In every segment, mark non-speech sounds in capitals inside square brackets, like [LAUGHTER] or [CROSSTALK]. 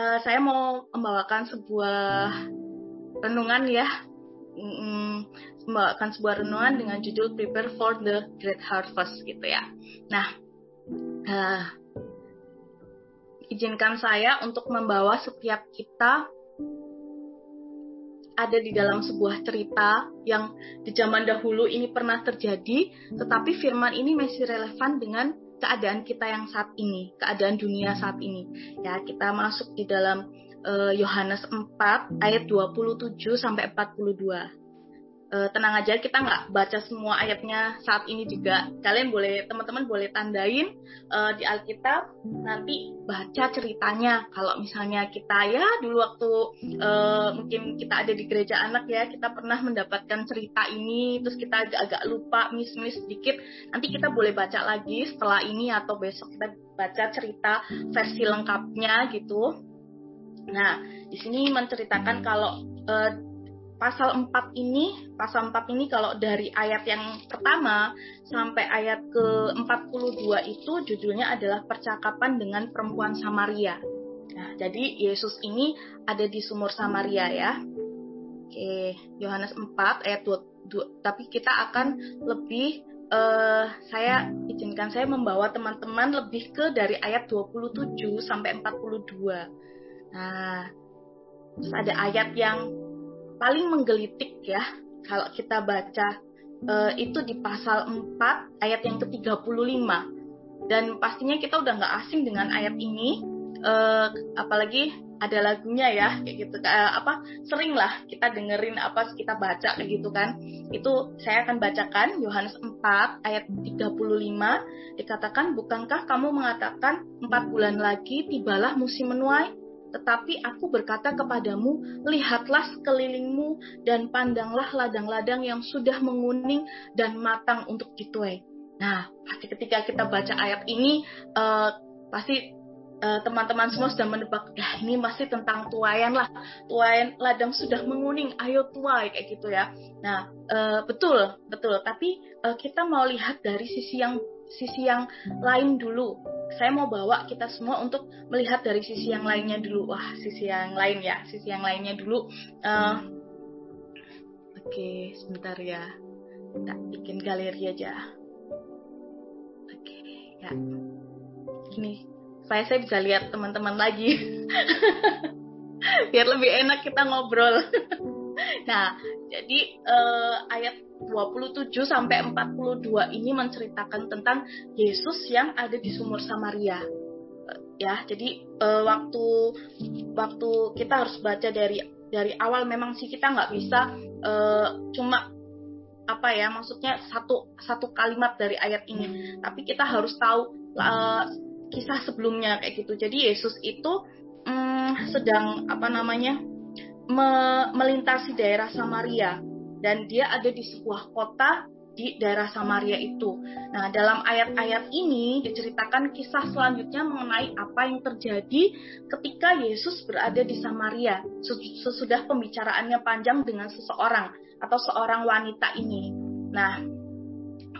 uh, saya mau membawakan sebuah renungan ya, membawakan sebuah renungan dengan judul Prepare for the Great Harvest gitu ya. Nah, uh, izinkan saya untuk membawa setiap kita ada di dalam sebuah cerita yang di zaman dahulu ini pernah terjadi, tetapi firman ini masih relevan dengan keadaan kita yang saat ini, keadaan dunia saat ini. Ya, kita masuk di dalam eh, Yohanes uh, 4 ayat 27 sampai 42 uh, tenang aja kita nggak baca semua ayatnya saat ini juga. Kalian boleh teman-teman boleh tandain uh, di Alkitab nanti baca ceritanya. Kalau misalnya kita ya dulu waktu uh, mungkin kita ada di gereja anak ya kita pernah mendapatkan cerita ini terus kita agak-agak lupa miss-miss sedikit nanti kita boleh baca lagi setelah ini atau besok kita baca cerita versi lengkapnya gitu. Nah di sini menceritakan kalau uh, pasal 4 ini, pasal 4 ini kalau dari ayat yang pertama sampai ayat ke-42 itu judulnya adalah percakapan dengan perempuan Samaria. Nah, jadi Yesus ini ada di sumur Samaria ya. Oke, Yohanes 4 ayat 2, tapi kita akan lebih uh, saya izinkan saya membawa teman-teman lebih ke dari ayat 27 sampai 42. Nah, terus ada ayat yang paling menggelitik ya kalau kita baca uh, itu di pasal 4 ayat yang ke-35 dan pastinya kita udah nggak asing dengan ayat ini uh, apalagi ada lagunya ya kayak gitu. Uh, apa sering lah kita dengerin apa kita baca kayak gitu kan. Itu saya akan bacakan Yohanes 4 ayat 35 dikatakan bukankah kamu mengatakan empat bulan lagi tibalah musim menuai tetapi aku berkata kepadamu, lihatlah sekelilingmu dan pandanglah ladang-ladang yang sudah menguning dan matang untuk dituai. Nah, pasti ketika kita baca ayat ini, uh, pasti uh, teman-teman semua sudah menebak, ya ini masih tentang tuayan lah. Tuayan ladang sudah menguning, ayo tuai kayak gitu ya. Nah, uh, betul, betul. Tapi uh, kita mau lihat dari sisi yang sisi yang lain dulu saya mau bawa kita semua untuk melihat dari sisi yang lainnya dulu. Wah, sisi yang lain ya, sisi yang lainnya dulu. Uh, Oke, okay, sebentar ya. Kita bikin galeri aja. Oke, okay, ya. Gini, supaya saya bisa lihat teman-teman lagi. [LAUGHS] Biar lebih enak kita ngobrol. [LAUGHS] [LAUGHS] nah, jadi uh, ayat 27 sampai 42 ini menceritakan tentang Yesus yang ada di sumur Samaria. Ya, jadi uh, waktu waktu kita harus baca dari dari awal memang sih kita nggak bisa uh, cuma apa ya maksudnya satu satu kalimat dari ayat ini tapi kita harus tahu uh, kisah sebelumnya kayak gitu jadi Yesus itu um, sedang apa namanya me, melintasi daerah Samaria. Dan dia ada di sebuah kota di daerah Samaria itu. Nah, dalam ayat-ayat ini diceritakan kisah selanjutnya mengenai apa yang terjadi ketika Yesus berada di Samaria. Sesudah pembicaraannya panjang dengan seseorang atau seorang wanita ini. Nah,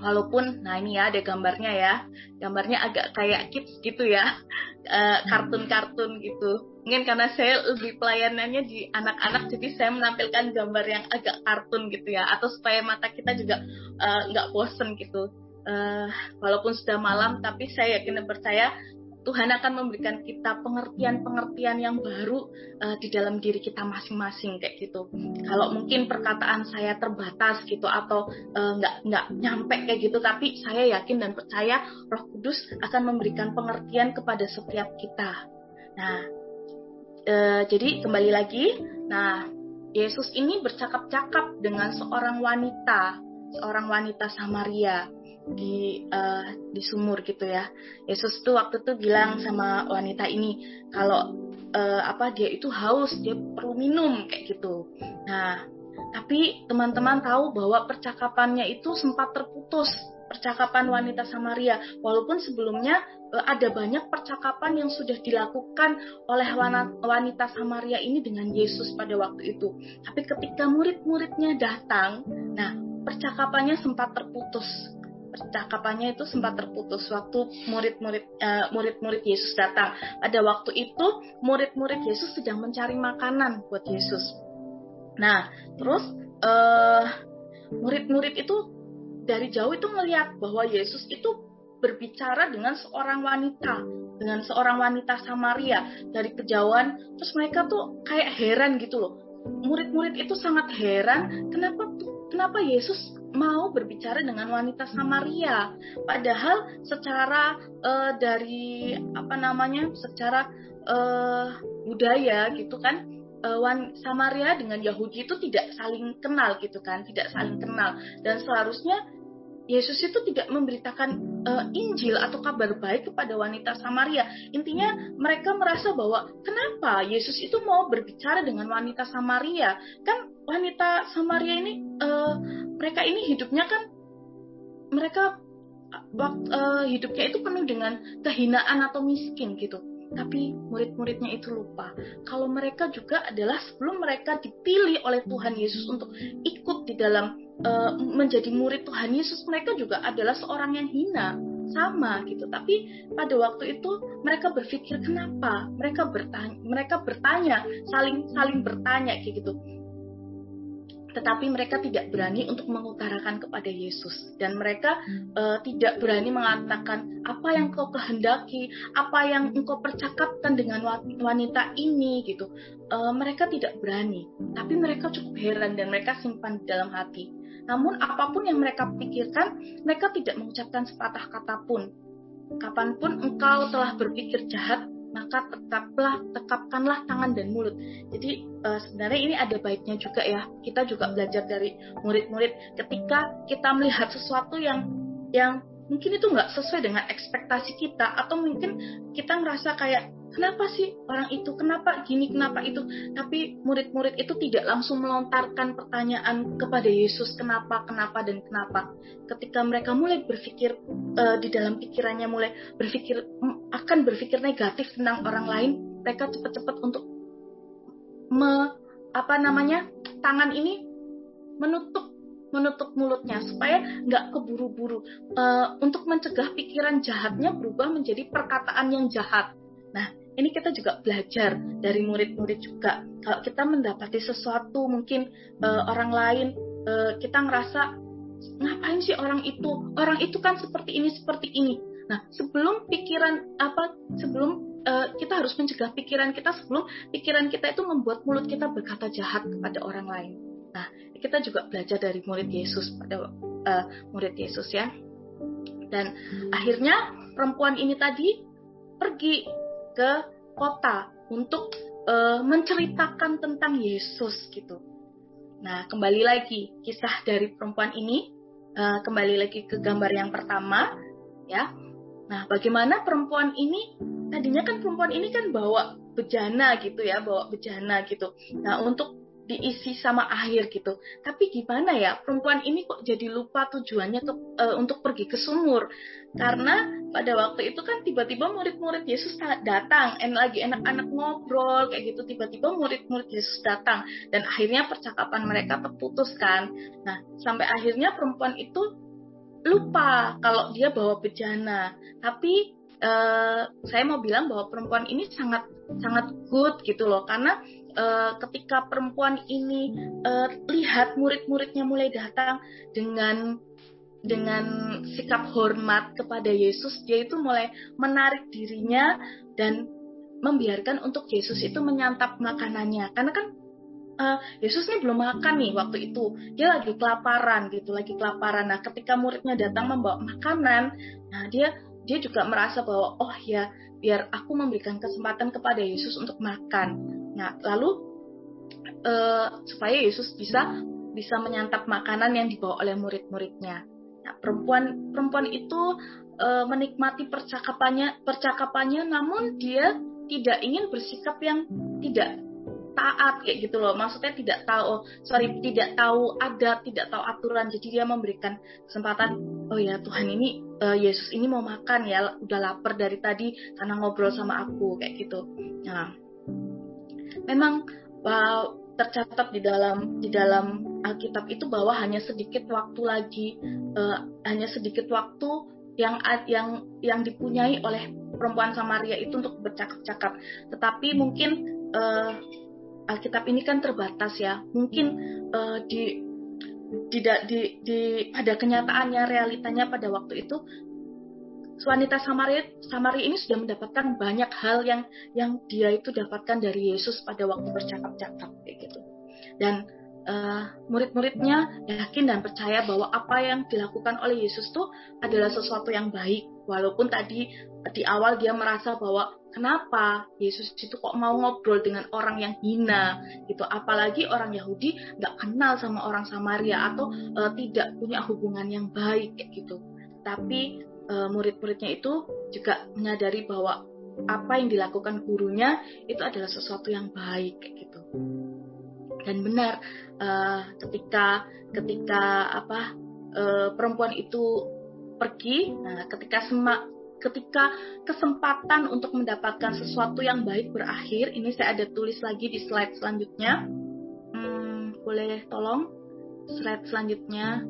walaupun nah ini ya ada gambarnya ya. Gambarnya agak kayak kids gitu ya. [LAUGHS] Eh, kartun-kartun gitu mungkin karena saya lebih pelayanannya di anak-anak jadi saya menampilkan gambar yang agak kartun gitu ya atau supaya mata kita juga uh, nggak bosen gitu uh, walaupun sudah malam tapi saya yakin dan percaya Tuhan akan memberikan kita pengertian-pengertian yang baru uh, di dalam diri kita masing-masing kayak gitu. Kalau mungkin perkataan saya terbatas gitu atau nggak uh, nggak nyampe kayak gitu, tapi saya yakin dan percaya Roh Kudus akan memberikan pengertian kepada setiap kita. Nah, e, jadi kembali lagi, nah Yesus ini bercakap-cakap dengan seorang wanita, seorang wanita Samaria di uh, di sumur gitu ya. Yesus tuh waktu itu bilang sama wanita ini kalau uh, apa dia itu haus, dia perlu minum kayak gitu. Nah, tapi teman-teman tahu bahwa percakapannya itu sempat terputus percakapan wanita Samaria. Walaupun sebelumnya ada banyak percakapan yang sudah dilakukan oleh wanita Samaria ini dengan Yesus pada waktu itu. Tapi ketika murid-muridnya datang, nah percakapannya sempat terputus. percakapannya itu sempat terputus waktu murid-murid uh, murid-murid Yesus datang. Pada waktu itu murid-murid Yesus sedang mencari makanan buat Yesus. Nah, terus uh, murid-murid itu dari jauh itu melihat bahwa Yesus itu berbicara dengan seorang wanita, dengan seorang wanita Samaria dari kejauhan. Terus mereka tuh kayak heran gitu loh. Murid-murid itu sangat heran kenapa kenapa Yesus mau berbicara dengan wanita Samaria padahal secara uh, dari apa namanya secara uh, budaya gitu kan uh, Samaria dengan Yahudi itu tidak saling kenal gitu kan tidak saling kenal dan seharusnya Yesus itu tidak memberitakan uh, Injil atau kabar baik kepada wanita Samaria. Intinya mereka merasa bahwa kenapa Yesus itu mau berbicara dengan wanita Samaria? Kan wanita Samaria ini uh, mereka ini hidupnya kan mereka uh, hidupnya itu penuh dengan kehinaan atau miskin gitu. Tapi murid-muridnya itu lupa kalau mereka juga adalah sebelum mereka dipilih oleh Tuhan Yesus untuk ikut di dalam uh, menjadi murid Tuhan Yesus, mereka juga adalah seorang yang hina. Sama gitu. Tapi pada waktu itu mereka berpikir kenapa? Mereka bertanya mereka bertanya saling saling bertanya kayak gitu. Tetapi mereka tidak berani untuk mengutarakan kepada Yesus. Dan mereka uh, tidak berani mengatakan apa yang kau kehendaki, apa yang engkau percakapkan dengan wanita ini? Gitu. Uh, mereka tidak berani, tapi mereka cukup heran dan mereka simpan di dalam hati. Namun apa pun yang mereka pikirkan, mereka tidak mengucapkan sepatah kata pun. Kapan pun engkau telah berpikir jahat, maka tetaplah tekapkanlah tangan dan mulut. Jadi uh, sebenarnya ini ada baiknya juga ya. Kita juga belajar dari murid-murid ketika kita melihat sesuatu yang yang mungkin itu nggak sesuai dengan ekspektasi kita atau mungkin kita ngerasa kayak kenapa sih orang itu, kenapa gini, kenapa itu. Tapi murid-murid itu tidak langsung melontarkan pertanyaan kepada Yesus, kenapa, kenapa, dan kenapa. Ketika mereka mulai berpikir uh, di dalam pikirannya mulai berpikir akan berpikir negatif tentang orang lain, mereka cepat-cepat untuk me, apa namanya tangan ini menutup menutup mulutnya supaya nggak keburu-buru uh, untuk mencegah pikiran jahatnya berubah menjadi perkataan yang jahat. Ini kita juga belajar dari murid-murid juga. Kalau kita mendapati sesuatu mungkin uh, orang lain uh, kita ngerasa ngapain sih orang itu? Orang itu kan seperti ini seperti ini. Nah, sebelum pikiran apa sebelum uh, kita harus mencegah pikiran kita sebelum pikiran kita itu membuat mulut kita berkata jahat kepada orang lain. Nah, kita juga belajar dari murid Yesus pada uh, murid Yesus ya. Dan akhirnya perempuan ini tadi pergi ke kota untuk uh, menceritakan tentang Yesus gitu. Nah, kembali lagi kisah dari perempuan ini, uh, kembali lagi ke gambar yang pertama, ya. Nah, bagaimana perempuan ini? Tadinya kan perempuan ini kan bawa bejana gitu ya, bawa bejana gitu. Nah, untuk diisi sama air gitu. Tapi gimana ya perempuan ini kok jadi lupa tujuannya ke, uh, untuk pergi ke sumur? Karena pada waktu itu kan tiba-tiba murid-murid Yesus datang, en lagi enak-anak ngobrol kayak gitu. Tiba-tiba murid-murid Yesus datang dan akhirnya percakapan mereka terputus kan. Nah sampai akhirnya perempuan itu lupa kalau dia bawa bejana. Tapi uh, saya mau bilang bahwa perempuan ini sangat sangat good gitu loh karena uh, ketika perempuan ini uh, lihat murid-muridnya mulai datang dengan dengan sikap hormat kepada Yesus, dia itu mulai menarik dirinya dan membiarkan untuk Yesus itu menyantap makanannya. Karena kan uh, Yesus ini belum makan nih waktu itu, dia lagi kelaparan gitu, lagi kelaparan. Nah, ketika muridnya datang membawa makanan, nah dia dia juga merasa bahwa oh ya biar aku memberikan kesempatan kepada Yesus untuk makan. Nah, lalu uh, supaya Yesus bisa bisa menyantap makanan yang dibawa oleh murid-muridnya. Nah, perempuan perempuan itu uh, menikmati percakapannya percakapannya, namun dia tidak ingin bersikap yang tidak taat kayak gitu loh. Maksudnya tidak tahu, sorry, tidak tahu adat, tidak tahu aturan. Jadi dia memberikan kesempatan, oh ya Tuhan ini uh, Yesus ini mau makan ya, udah lapar dari tadi karena ngobrol sama aku kayak gitu. Nah, memang uh, tercatat di dalam di dalam Alkitab itu bahwa hanya sedikit waktu lagi, uh, hanya sedikit waktu yang yang yang dipunyai oleh perempuan Samaria itu untuk bercakap-cakap. Tetapi mungkin uh, Alkitab ini kan terbatas ya. Mungkin uh, di tidak di, di pada kenyataannya realitanya pada waktu itu wanita Samaria Samaria ini sudah mendapatkan banyak hal yang yang dia itu dapatkan dari Yesus pada waktu bercakap-cakap kayak gitu. Dan uh, murid-muridnya yakin dan percaya bahwa apa yang dilakukan oleh Yesus itu adalah sesuatu yang baik. Walaupun tadi di awal dia merasa bahwa kenapa Yesus itu kok mau ngobrol dengan orang yang hina gitu. Apalagi orang Yahudi nggak kenal sama orang Samaria atau uh, tidak punya hubungan yang baik gitu. Tapi uh, murid-muridnya itu juga menyadari bahwa apa yang dilakukan gurunya itu adalah sesuatu yang baik gitu dan benar uh, ketika ketika apa uh, perempuan itu pergi nah ketika semak ketika kesempatan untuk mendapatkan sesuatu yang baik berakhir ini saya ada tulis lagi di slide selanjutnya hmm, boleh tolong slide selanjutnya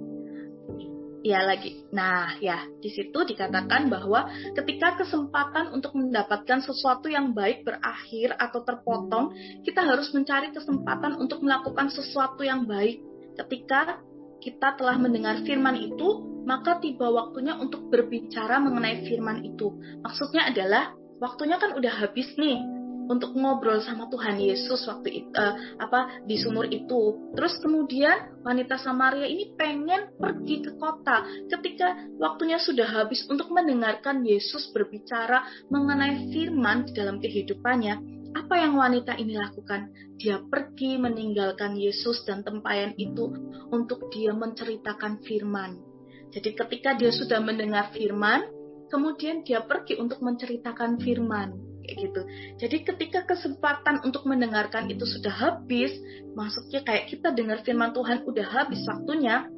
ya lagi. Nah, ya, di situ dikatakan bahwa ketika kesempatan untuk mendapatkan sesuatu yang baik berakhir atau terpotong, kita harus mencari kesempatan untuk melakukan sesuatu yang baik. Ketika kita telah mendengar firman itu, maka tiba waktunya untuk berbicara mengenai firman itu. Maksudnya adalah waktunya kan udah habis nih untuk ngobrol sama Tuhan Yesus waktu itu uh, apa di sumur itu. Terus kemudian wanita Samaria ini pengen pergi ke kota ketika waktunya sudah habis untuk mendengarkan Yesus berbicara mengenai firman di dalam kehidupannya. Apa yang wanita ini lakukan? Dia pergi meninggalkan Yesus dan tempayan itu untuk dia menceritakan firman. Jadi ketika dia sudah mendengar firman, kemudian dia pergi untuk menceritakan firman kayak gitu. Jadi ketika kesempatan untuk mendengarkan itu sudah habis, maksudnya kayak kita dengar firman Tuhan udah habis waktunya,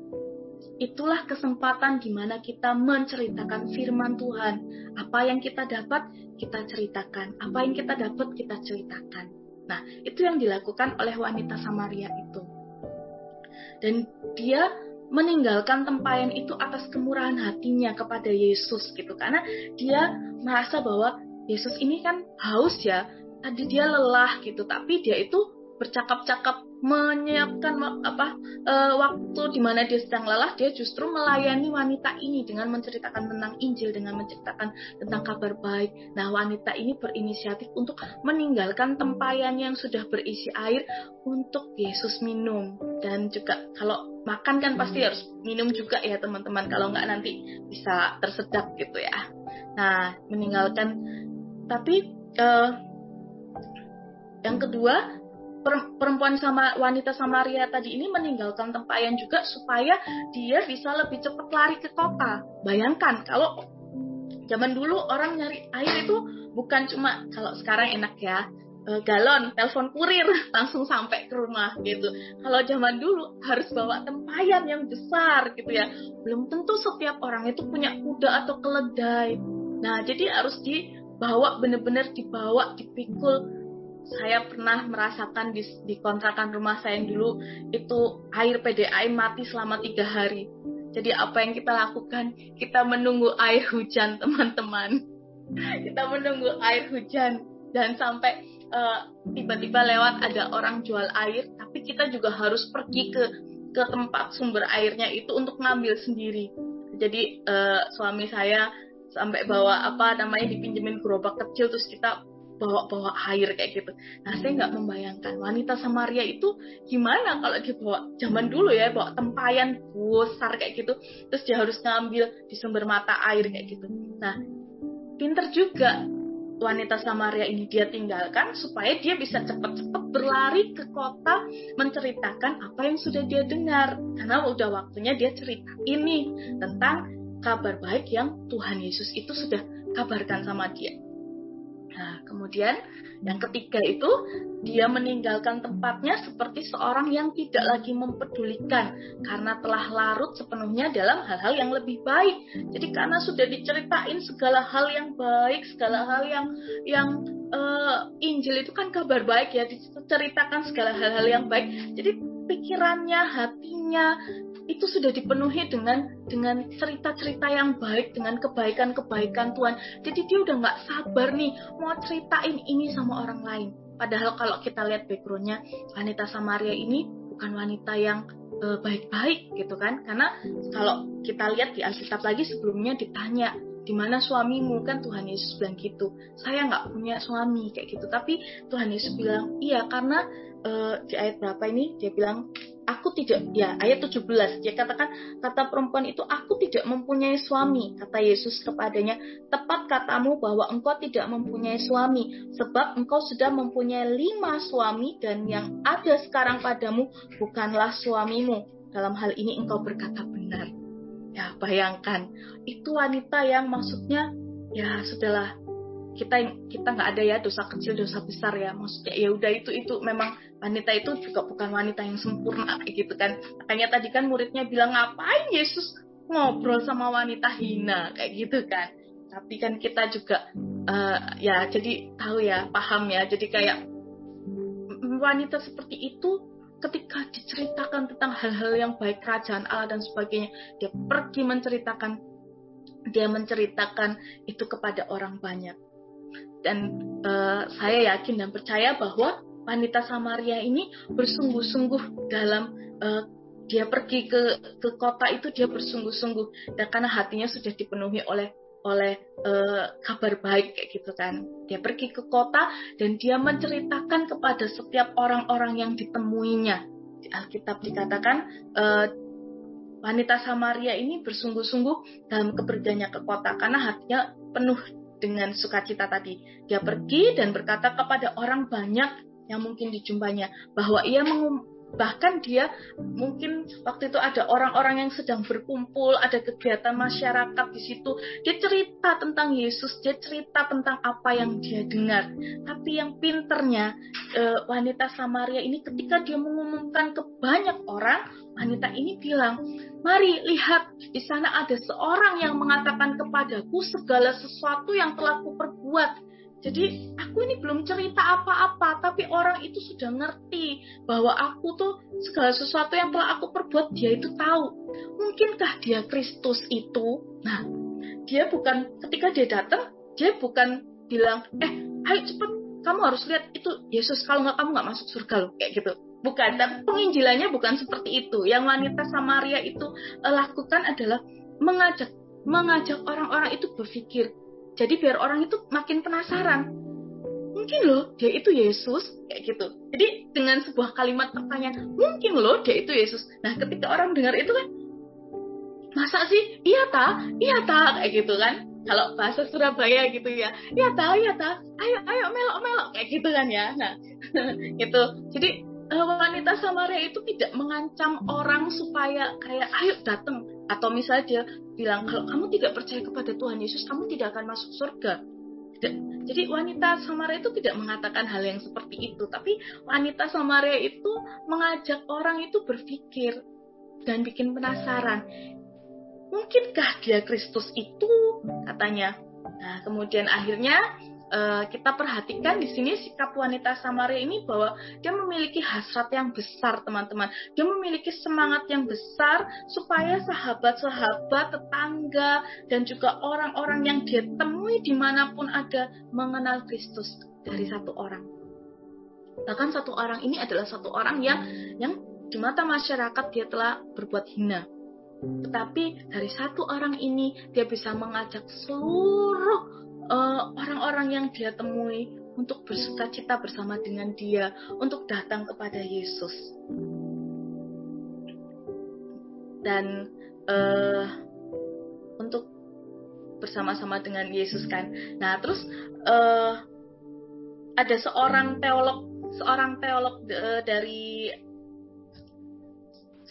itulah kesempatan di mana kita menceritakan firman Tuhan. Apa yang kita dapat, kita ceritakan. Apa yang kita dapat, kita ceritakan. Nah, itu yang dilakukan oleh wanita Samaria itu. Dan dia meninggalkan tempayan itu atas kemurahan hatinya kepada Yesus gitu. Karena dia merasa bahwa Yesus ini kan haus ya. Tadi dia lelah gitu tapi dia itu bercakap-cakap menyiapkan apa e, waktu di mana dia sedang lelah dia justru melayani wanita ini dengan menceritakan tentang Injil dengan menceritakan tentang kabar baik. Nah wanita ini berinisiatif untuk meninggalkan tempayan yang sudah berisi air untuk Yesus minum. Dan juga kalau makan kan pasti harus minum juga ya teman-teman kalau nggak nanti bisa tersedak gitu ya. Nah meninggalkan tapi uh, yang kedua perempuan sama wanita Samaria tadi ini meninggalkan tempayan juga supaya dia bisa lebih cepat lari ke kota. Bayangkan kalau zaman dulu orang nyari air itu bukan cuma kalau sekarang enak ya eh, galon, telepon kurir [LAUGHS] langsung sampai ke rumah gitu. Kalau zaman dulu harus bawa tempayan yang besar gitu ya. Belum tentu setiap orang itu punya kuda atau keledai. Nah, jadi harus di bawa benar-benar dibawa dipikul saya pernah merasakan di, di kontrakan rumah saya yang dulu itu air PDAM mati selama tiga hari. Jadi apa yang kita lakukan? Kita menunggu air hujan [LAUGHS] teman-teman. Kita menunggu air hujan. Dan sampai uh, tiba-tiba lewat ada orang jual air tapi kita juga harus pergi ke ke tempat sumber airnya itu untuk ngambil sendiri. Jadi uh, suami saya sampai bawa apa namanya dipinjemin gerobak kecil terus kita bawa-bawa air kayak gitu. Nah saya nggak membayangkan wanita Samaria itu gimana kalau dia bawa zaman dulu ya bawa tempayan besar kayak gitu, terus dia harus ngambil di sumber mata air kayak gitu. Nah pinter juga wanita Samaria ini dia tinggalkan supaya dia bisa cepat-cepat berlari ke kota menceritakan apa yang sudah dia dengar karena udah waktunya dia cerita ini tentang kabar baik yang Tuhan Yesus itu sudah kabarkan sama dia. Nah, kemudian yang ketiga itu dia meninggalkan tempatnya seperti seorang yang tidak lagi mempedulikan karena telah larut sepenuhnya dalam hal-hal yang lebih baik. Jadi karena sudah diceritain segala hal yang baik, segala hal yang yang uh, Injil itu kan kabar baik ya, diceritakan segala hal-hal yang baik. Jadi pikirannya, hatinya itu sudah dipenuhi dengan dengan cerita-cerita yang baik, dengan kebaikan-kebaikan Tuhan. Jadi dia udah nggak sabar nih mau ceritain ini sama orang lain. Padahal kalau kita lihat backgroundnya wanita Samaria ini bukan wanita yang eh, baik-baik gitu kan? Karena kalau kita lihat di Alkitab lagi sebelumnya ditanya di mana suamimu kan Tuhan Yesus bilang gitu saya nggak punya suami kayak gitu tapi Tuhan Yesus bilang iya karena uh, di ayat berapa ini? Dia bilang aku tidak ya ayat 17 dia katakan kata perempuan itu aku tidak mempunyai suami kata Yesus kepadanya. Tepat katamu bahwa engkau tidak mempunyai suami sebab engkau sudah mempunyai lima suami dan yang ada sekarang padamu bukanlah suamimu. Dalam hal ini engkau berkata benar. Ya bayangkan. Itu wanita yang maksudnya ya sudahlah. Kita kita nggak ada ya dosa kecil dosa besar ya. Maksudnya ya udah itu itu memang wanita itu juga bukan wanita yang sempurna gitu kan? Makanya tadi kan muridnya bilang ngapain Yesus ngobrol sama wanita hina? Kayak gitu kan. Tapi kan kita juga uh, ya jadi tahu ya paham ya. Jadi kayak wanita seperti itu ketika diceritakan tentang hal-hal yang baik kerajaan Allah dan sebagainya dia pergi menceritakan dia menceritakan itu kepada orang banyak. Dan uh, saya yakin dan percaya bahwa wanita Samaria ini bersungguh-sungguh dalam uh, dia pergi ke ke kota itu dia bersungguh-sungguh. Dan karena hatinya sudah dipenuhi oleh oleh uh, kabar baik kayak gitu kan. Dia pergi ke kota dan dia menceritakan kepada setiap orang-orang yang ditemuinya. Di Alkitab dikatakan uh, wanita Samaria ini bersungguh-sungguh dalam kepergiannya ke kota karena hatinya penuh dengan sukacita tadi. Dia pergi dan berkata kepada orang banyak yang mungkin dijumpanya bahwa ia mengum, bahkan dia mungkin waktu itu ada orang-orang yang sedang berkumpul, ada kegiatan masyarakat di situ. Dia cerita tentang Yesus, dia cerita tentang apa yang dia dengar. Tapi yang pinternya eh, wanita Samaria ini ketika dia mengumumkan ke banyak orang, wanita ini bilang, "Mari lihat, di sana ada seorang yang mengatakan kepadaku segala sesuatu yang telah kuperbuat." Jadi aku ini belum cerita apa-apa, tapi orang itu sudah ngerti bahwa aku tuh segala sesuatu yang telah aku perbuat dia itu tahu. Mungkinkah dia Kristus itu? Nah, dia bukan ketika dia datang, dia bukan bilang, eh, ayo cepet, kamu harus lihat itu Yesus. Kalau nggak kamu nggak masuk surga loh, kayak gitu. Bukan, dan penginjilannya bukan seperti itu. Yang wanita Samaria itu uh, lakukan adalah mengajak mengajak orang-orang itu berpikir jadi biar orang itu makin penasaran. Mungkin loh dia itu Yesus kayak gitu. Jadi dengan sebuah kalimat pertanyaan, mungkin loh dia itu Yesus. Nah, ketika orang dengar itu kan masa sih? Iya ta? Iya ta? Kayak gitu kan. Kalau bahasa Surabaya gitu ya. Iya ta? Iya ta? Ayo ayo melok-melok kayak gitu kan ya. Nah, [LAUGHS] gitu. Jadi eh, wanita Samaria itu tidak mengancam orang supaya kayak ayo datang atau misalnya dia bilang kalau kamu tidak percaya kepada Tuhan Yesus kamu tidak akan masuk surga. Jadi wanita Samaria itu tidak mengatakan hal yang seperti itu tapi wanita Samaria itu mengajak orang itu berpikir dan bikin penasaran. Mungkinkah dia Kristus itu? Katanya. Nah kemudian akhirnya uh, kita perhatikan di sini sikap wanita Samaria ini bahwa dia memiliki hasrat yang besar teman-teman. Dia memiliki semangat yang besar supaya sahabat-sahabat, tetangga, dan juga orang-orang yang dia temui di mana pun ada mengenal Kristus dari satu orang. Bahkan satu orang ini adalah satu orang yang yang di mata masyarakat dia telah berbuat hina. Tetapi dari satu orang ini dia bisa mengajak seluruh Eh, orang-orang uh, yang dia temui untuk bersuka cita bersama dengan dia, untuk datang kepada Yesus. Dan uh, untuk bersama-sama dengan Yesus kan. Nah, terus uh, ada seorang teolog, seorang teolog dari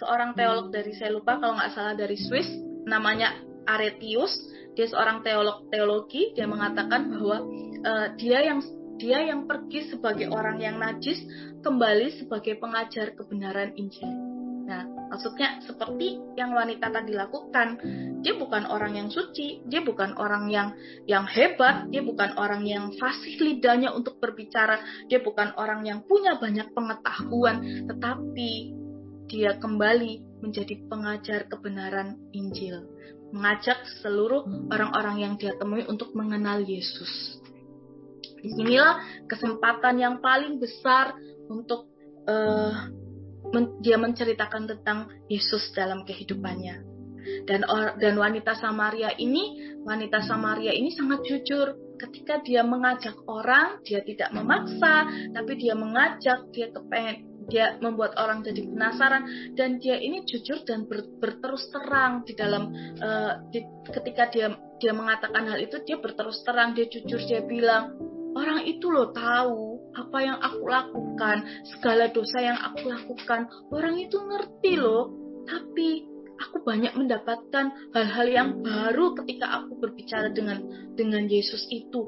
seorang teolog dari saya lupa kalau nggak salah dari Swiss, namanya Aretius dia seorang teolog teologi dia mengatakan bahwa uh, dia yang dia yang pergi sebagai orang yang najis kembali sebagai pengajar kebenaran Injil. Nah, maksudnya seperti yang wanita tadi lakukan, dia bukan orang yang suci, dia bukan orang yang yang hebat, dia bukan orang yang fasih lidahnya untuk berbicara, dia bukan orang yang punya banyak pengetahuan, tetapi dia kembali menjadi pengajar kebenaran Injil, mengajak seluruh orang-orang yang dia temui untuk mengenal Yesus. Di sinilah kesempatan yang paling besar untuk uh, men dia menceritakan tentang Yesus dalam kehidupannya. Dan dan wanita Samaria ini, wanita Samaria ini sangat jujur ketika dia mengajak orang, dia tidak memaksa, tapi dia mengajak, dia kepengen dia membuat orang jadi penasaran. Dan dia ini jujur dan ber, berterus terang di dalam uh, di, ketika dia dia mengatakan hal itu dia berterus terang dia jujur dia bilang orang itu loh tahu apa yang aku lakukan segala dosa yang aku lakukan. Orang itu ngerti loh tapi aku banyak mendapatkan hal-hal yang baru ketika aku berbicara dengan dengan Yesus itu.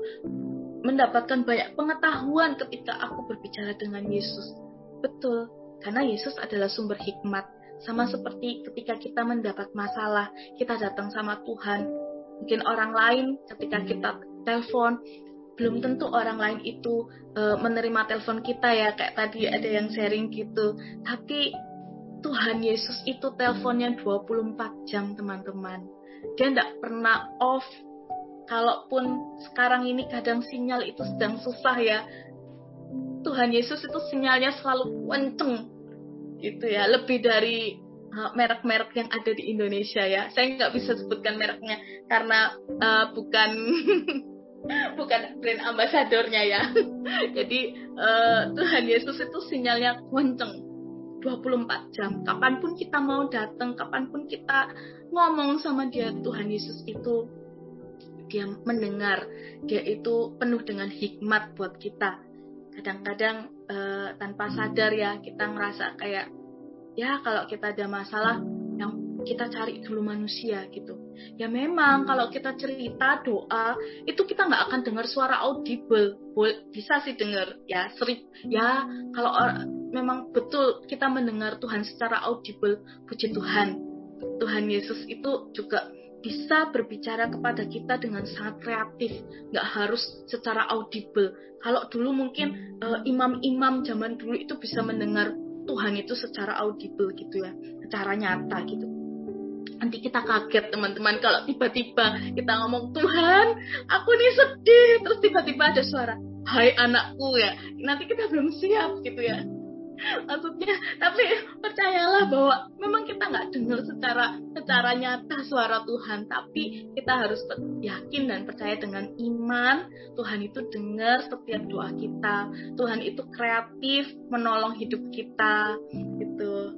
Mendapatkan banyak pengetahuan ketika aku berbicara dengan Yesus Betul, karena Yesus adalah sumber hikmat. Sama seperti ketika kita mendapat masalah, kita datang sama Tuhan. Mungkin orang lain ketika kita telepon, belum tentu orang lain itu e, menerima telepon kita ya, kayak tadi ada yang sharing gitu. Tapi Tuhan Yesus itu teleponnya 24 jam teman-teman. Dia tidak pernah off. Kalaupun sekarang ini kadang sinyal itu sedang susah ya, Tuhan Yesus itu sinyalnya selalu kenceng gitu ya. Lebih dari uh, merek-merek yang ada di Indonesia ya. Saya nggak bisa sebutkan mereknya karena uh, bukan [LAUGHS] bukan brand ambasadornya ya. [LAUGHS] Jadi uh, Tuhan Yesus itu sinyalnya kenceng 24 jam. Kapan pun kita mau datang kapan pun kita ngomong sama dia Tuhan Yesus itu dia mendengar. Dia itu penuh dengan hikmat buat kita kadang-kadang uh, tanpa sadar ya kita ngerasa kayak ya kalau kita ada masalah yang kita cari dulu manusia gitu. Ya memang kalau kita cerita doa itu kita nggak akan dengar suara audible. Bisa sih dengar. Ya sering ya kalau memang betul kita mendengar Tuhan secara audible puji Tuhan. Tuhan Yesus itu juga bisa berbicara kepada kita dengan sangat kreatif, nggak harus secara audible. Kalau dulu mungkin eh, imam-imam zaman dulu itu bisa mendengar Tuhan itu secara audible gitu ya, secara nyata gitu. Nanti kita kaget teman-teman kalau tiba-tiba kita ngomong Tuhan, aku nih sedih, terus tiba-tiba ada suara, Hai anakku ya. Nanti kita belum siap gitu ya maksudnya tapi percayalah bahwa memang kita nggak dengar secara secara nyata suara Tuhan. Tapi kita harus yakin dan percaya dengan iman. Tuhan itu dengar setiap doa kita. Tuhan itu kreatif menolong hidup kita gitu.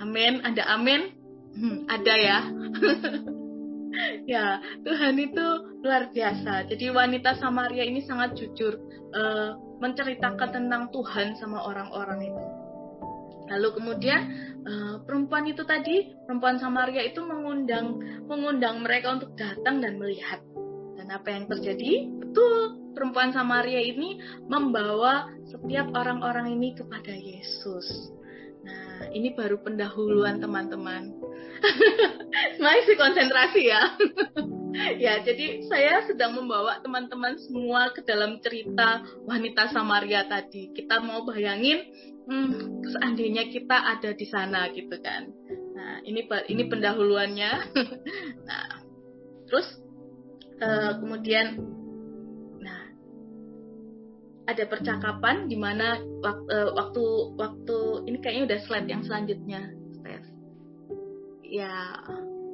Amin. Ada amin? Hmm, ada ya [LAUGHS] ya Tuhan itu luar biasa jadi wanita Samaria ini sangat jujur uh, menceritakan tentang Tuhan sama orang-orang itu. Lalu kemudian uh, perempuan itu tadi, perempuan Samaria itu mengundang mengundang mereka untuk datang dan melihat. Dan apa yang terjadi? Betul, perempuan Samaria ini membawa setiap orang-orang ini kepada Yesus. Nah, ini baru pendahuluan teman-teman. [LAUGHS] Masih konsentrasi ya. [LAUGHS] ya, jadi saya sedang membawa teman-teman semua ke dalam cerita wanita Samaria tadi. Kita mau bayangin, hmm, seandainya kita ada di sana gitu kan. Nah, ini ini pendahuluannya. [LAUGHS] nah, terus uh, kemudian, nah, ada percakapan di mana waktu, uh, waktu waktu ini kayaknya udah slide yang selanjutnya. Ya,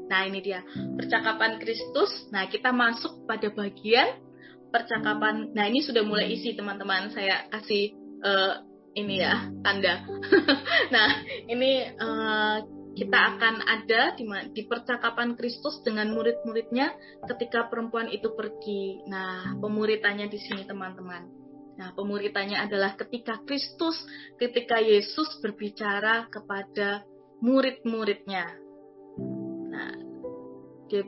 Nah, ini dia percakapan Kristus. Nah, kita masuk pada bagian percakapan. Nah, ini sudah mulai isi teman-teman. Saya kasih uh, ini ya tanda. [LAUGHS] nah, ini uh, kita akan ada di, di percakapan Kristus dengan murid-muridnya ketika perempuan itu pergi. Nah, pemuritannya di sini teman-teman. Nah, pemuritannya adalah ketika Kristus, ketika Yesus berbicara kepada murid-muridnya dia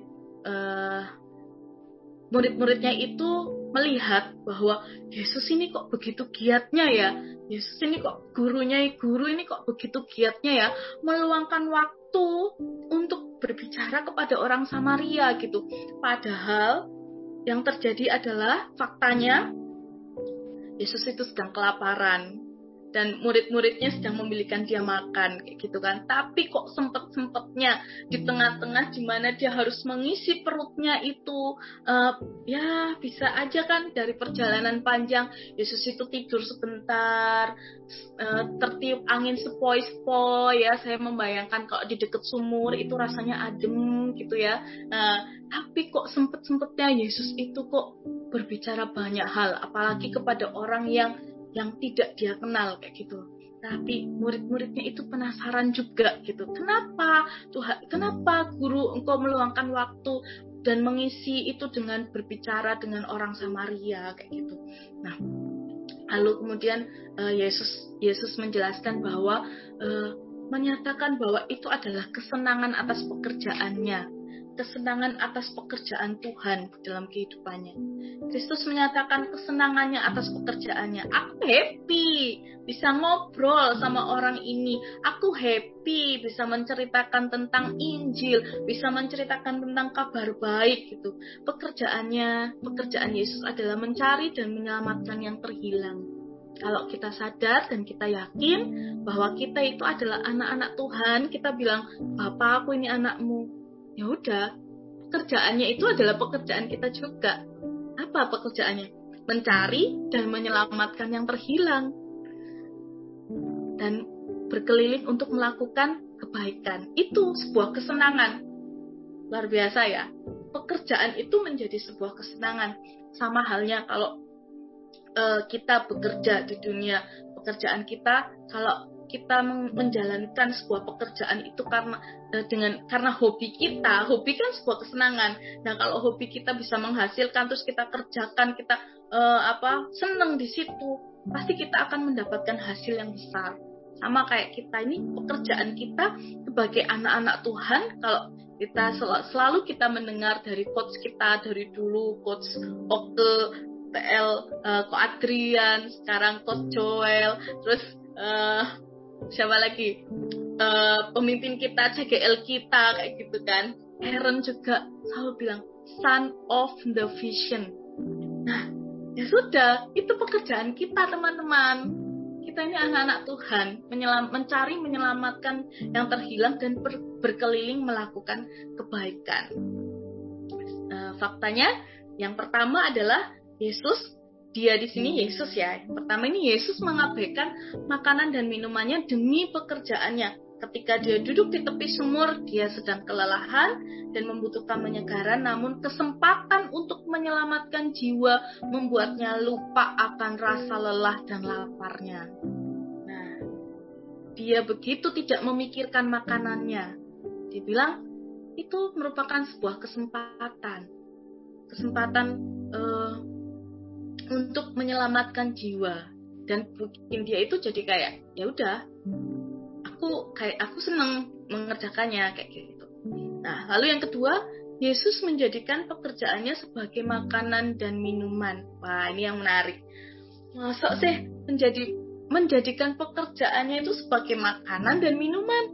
uh, murid-muridnya itu melihat bahwa Yesus ini kok begitu giatnya ya? Yesus ini kok gurunya guru ini kok begitu giatnya ya? Meluangkan waktu untuk berbicara kepada orang Samaria gitu. Padahal yang terjadi adalah faktanya Yesus itu sedang kelaparan dan murid-muridnya sedang memilihkan dia makan kayak gitu kan. Tapi kok sempet-sempetnya di tengah-tengah di mana dia harus mengisi perutnya itu uh, ya bisa aja kan dari perjalanan panjang. Yesus itu tidur sebentar uh, tertiup angin sepoi-sepoi ya. Saya membayangkan kalau di dekat sumur itu rasanya adem gitu ya. Uh, tapi kok sempet-sempetnya Yesus itu kok berbicara banyak hal apalagi kepada orang yang yang tidak dia kenal kayak gitu. Tapi murid-muridnya itu penasaran juga gitu. Kenapa Tuhan kenapa guru engkau meluangkan waktu dan mengisi itu dengan berbicara dengan orang Samaria kayak gitu? Nah lalu kemudian uh, Yesus Yesus menjelaskan bahwa uh, menyatakan bahwa itu adalah kesenangan atas pekerjaannya kesenangan atas pekerjaan Tuhan dalam kehidupannya. Kristus menyatakan kesenangannya atas pekerjaannya. Aku happy bisa ngobrol sama orang ini. Aku happy bisa menceritakan tentang Injil, bisa menceritakan tentang kabar baik gitu. Pekerjaannya, pekerjaan Yesus adalah mencari dan menyelamatkan yang terhilang. Kalau kita sadar dan kita yakin bahwa kita itu adalah anak-anak Tuhan, kita bilang, "Bapak, aku ini anakmu." Ya udah pekerjaannya itu adalah pekerjaan kita juga. Apa pekerjaannya? Mencari dan menyelamatkan yang terhilang. Dan berkeliling untuk melakukan kebaikan. Itu sebuah kesenangan. Luar biasa ya. Pekerjaan itu menjadi sebuah kesenangan. Sama halnya kalau uh, kita bekerja di dunia pekerjaan kita kalau kita menjalankan sebuah pekerjaan itu karena eh, dengan karena hobi kita. Hobi kan sebuah kesenangan. Nah kalau hobi kita bisa menghasilkan terus kita kerjakan kita uh, apa seneng di situ pasti kita akan mendapatkan hasil yang besar. Sama kayak kita ini pekerjaan kita sebagai anak-anak Tuhan kalau kita sel selalu kita mendengar dari coach kita dari dulu coach Oke TL uh, Ko Adrian sekarang coach Joel terus siapa lagi? Uh, pemimpin kita CGL kita kayak gitu kan. Aaron juga selalu bilang son of the vision. Nah ya sudah itu pekerjaan kita teman-teman. Kita ini anak-anak Tuhan menyelam, mencari menyelamatkan yang terhilang dan ber, berkeliling melakukan kebaikan. Uh, faktanya yang pertama adalah Yesus dia di sini Yesus ya. Pertama ini Yesus mengabaikan makanan dan minumannya demi pekerjaannya. Ketika dia duduk di tepi sumur, dia sedang kelelahan dan membutuhkan penyegaran, namun kesempatan untuk menyelamatkan jiwa membuatnya lupa akan rasa lelah dan laparnya. Nah, dia begitu tidak memikirkan makanannya. Dia bilang itu merupakan sebuah kesempatan, kesempatan uh, untuk menyelamatkan jiwa dan bikin dia itu jadi kayak ya udah aku kayak aku seneng mengerjakannya kayak gitu. Nah, lalu yang kedua, Yesus menjadikan pekerjaannya sebagai makanan dan minuman. Wah, ini yang menarik. Masuk sih menjadi menjadikan pekerjaannya itu sebagai makanan dan minuman.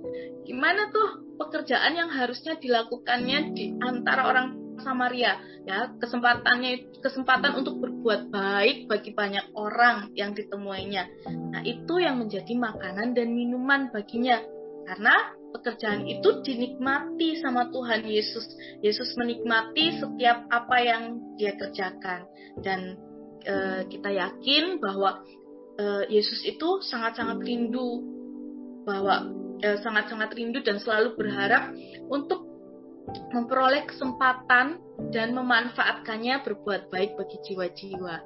Gimana tuh pekerjaan yang harusnya dilakukannya di antara orang Samaria ya. Kesempatannya kesempatan untuk berbuat baik bagi banyak orang yang ditemuinya. Nah itu yang menjadi makanan dan minuman baginya. Karena pekerjaan itu dinikmati sama Tuhan Yesus. Yesus menikmati setiap apa yang dia kerjakan. Dan e, kita yakin bahwa e, Yesus itu sangat-sangat rindu bahwa e, sangat-sangat rindu dan selalu berharap untuk memperoleh kesempatan dan memanfaatkannya berbuat baik bagi jiwa-jiwa.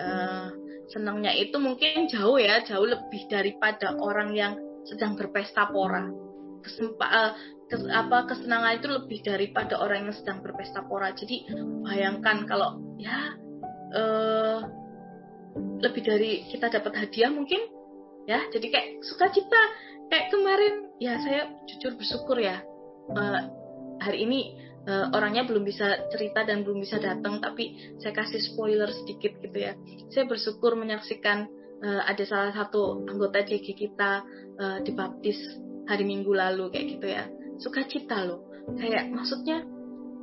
Uh, senangnya itu mungkin jauh ya, jauh lebih daripada orang yang sedang berpesta pora. Kesempa, uh, kes, apa kesenangan itu lebih daripada orang yang sedang berpesta pora. Jadi bayangkan kalau ya uh, lebih dari kita dapat hadiah mungkin ya. Jadi kayak sukacita kayak kemarin ya saya jujur bersyukur ya. Uh, hari ini uh, orangnya belum bisa cerita dan belum bisa datang tapi saya kasih spoiler sedikit gitu ya. Saya bersyukur menyaksikan uh, ada salah satu anggota JG kita uh, dibaptis hari minggu lalu kayak gitu ya. Sukacita loh. Kayak maksudnya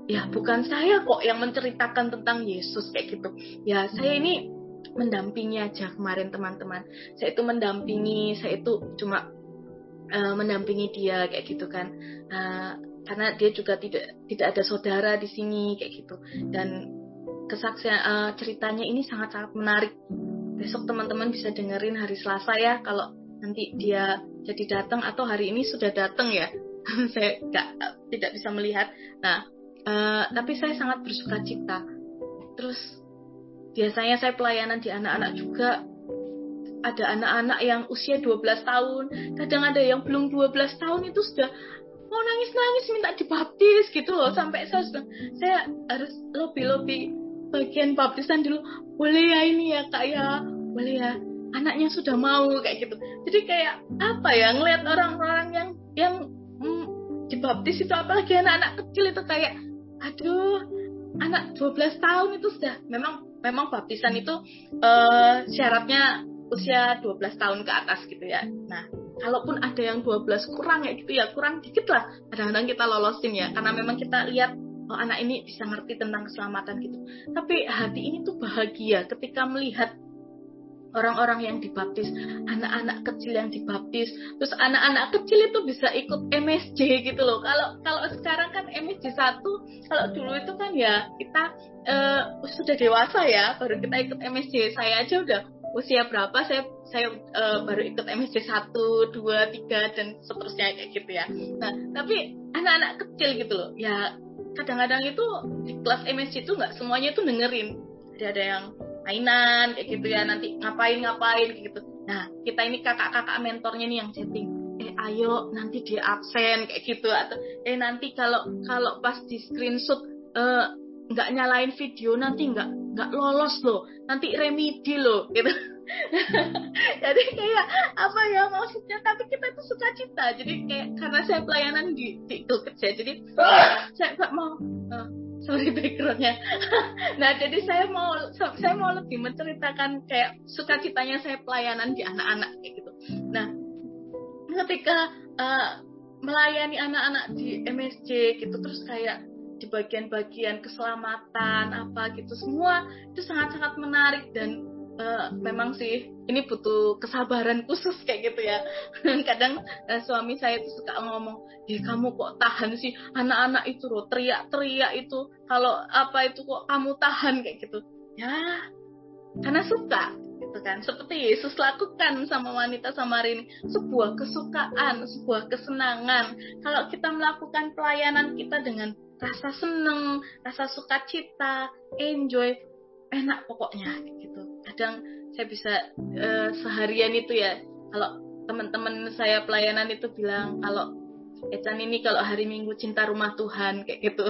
ya bukan saya kok yang menceritakan tentang Yesus kayak gitu. Ya saya ini mendampingi aja kemarin teman-teman. Saya itu mendampingi saya itu cuma uh, mendampingi dia kayak gitu kan. Uh, karena dia juga tidak tidak ada saudara di sini kayak gitu. Dan kesaksian uh, ceritanya ini sangat-sangat menarik. Besok teman-teman bisa dengerin hari Selasa ya kalau nanti dia jadi datang atau hari ini sudah datang ya. [LAUGHS] Saya gak, tidak bisa melihat. Nah uh, tapi saya sangat bersuka cita. Terus biasanya saya pelayanan di anak-anak juga. Ada anak-anak yang usia 12 tahun. Kadang ada yang belum 12 tahun itu sudah mau nangis-nangis minta dibaptis gitu loh. Sampai saya sudah saya harus lobby-lobby bagian baptisan dulu. Boleh ya ini ya kak ya. Boleh ya. Anaknya sudah mau kayak gitu. Jadi kayak apa ya ngelihat orang-orang yang yang mm, dibaptis itu apalagi anak-anak kecil itu kayak aduh anak 12 tahun itu sudah. Memang memang baptisan itu uh, syaratnya usia 12 tahun ke atas gitu ya. Nah kalaupun ada yang 12 kurang ya gitu ya kurang dikit lah kadang-kadang kita lolosin ya karena memang kita lihat oh, anak ini bisa ngerti tentang keselamatan gitu tapi hati ini tuh bahagia ketika melihat orang-orang yang dibaptis, anak-anak kecil yang dibaptis, terus anak-anak kecil itu bisa ikut MSJ gitu loh. Kalau kalau sekarang kan MSJ satu, kalau dulu itu kan ya kita uh, sudah dewasa ya, baru kita ikut MSJ. Saya aja udah usia berapa saya saya uh, baru ikut MSJ satu, dua, tiga dan seterusnya kayak gitu ya. Nah, tapi anak-anak kecil gitu loh. Ya kadang-kadang itu di kelas MSC itu nggak semuanya itu dengerin jadi ada yang mainan kayak gitu ya nanti ngapain ngapain kayak gitu nah kita ini kakak-kakak mentornya nih yang chatting eh ayo nanti dia absen kayak gitu atau eh nanti kalau kalau pas di screenshot eh, nggak nyalain video nanti nggak nggak lolos loh. Nanti remedi loh gitu. [LAUGHS] Jadi kayak apa ya maksudnya? Tapi kita tuh suka cita jadi kayak karena saya pelayanan di di kerja jadi saya nggak mau uh, sorry backgroundnya. [LAUGHS] Nah jadi saya mau saya mau lebih menceritakan kayak sukacitanya saya pelayanan di anak-anak kayak gitu. Nah ketika uh, melayani anak-anak di MSC gitu terus kayak di bagian-bagian keselamatan apa gitu. Semua itu sangat-sangat menarik dan uh, memang sih ini butuh kesabaran khusus kayak gitu ya. [LAUGHS] Kadang uh, suami saya itu suka ngomong ya kamu kok tahan sih? Anak-anak itu loh teriak-teriak itu. Kalau apa itu kok kamu tahan? kayak gitu. Ya karena suka gitu kan. Seperti Yesus lakukan sama wanita Samaria sebuah kesukaan sebuah kesenangan. Kalau kita melakukan pelayanan kita dengan rasa seneng rasa sukacita enjoy enak pokoknya gitu kadang saya bisa uh, seharian itu ya kalau teman-teman saya pelayanan itu bilang kalau Ecan ini kalau hari Minggu cinta rumah Tuhan kayak gitu.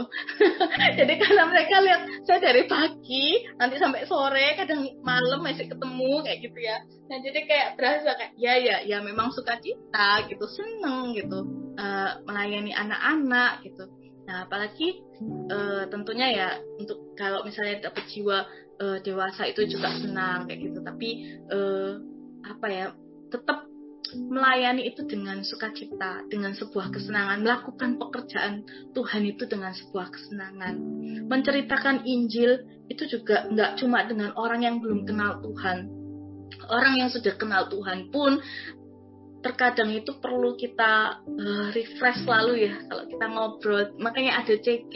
[LAUGHS] Jadi karena mereka lihat saya dari pagi nanti sampai sore, kadang malam masih ketemu kayak gitu ya. Nah jadi kayak berasa kayak ya ya ya memang suka cita gitu, seneng gitu uh, melayani anak-anak gitu. Nah apalagi uh, tentunya ya untuk kalau misalnya dapat jiwa uh, dewasa itu juga senang kayak gitu tapi uh, apa ya tetap melayani itu dengan sukacita, dengan sebuah kesenangan, melakukan pekerjaan Tuhan itu dengan sebuah kesenangan. Menceritakan Injil itu juga nggak cuma dengan orang yang belum kenal Tuhan. Orang yang sudah kenal Tuhan pun terkadang itu perlu kita uh, refresh selalu ya kalau kita ngobrol. Makanya ada CG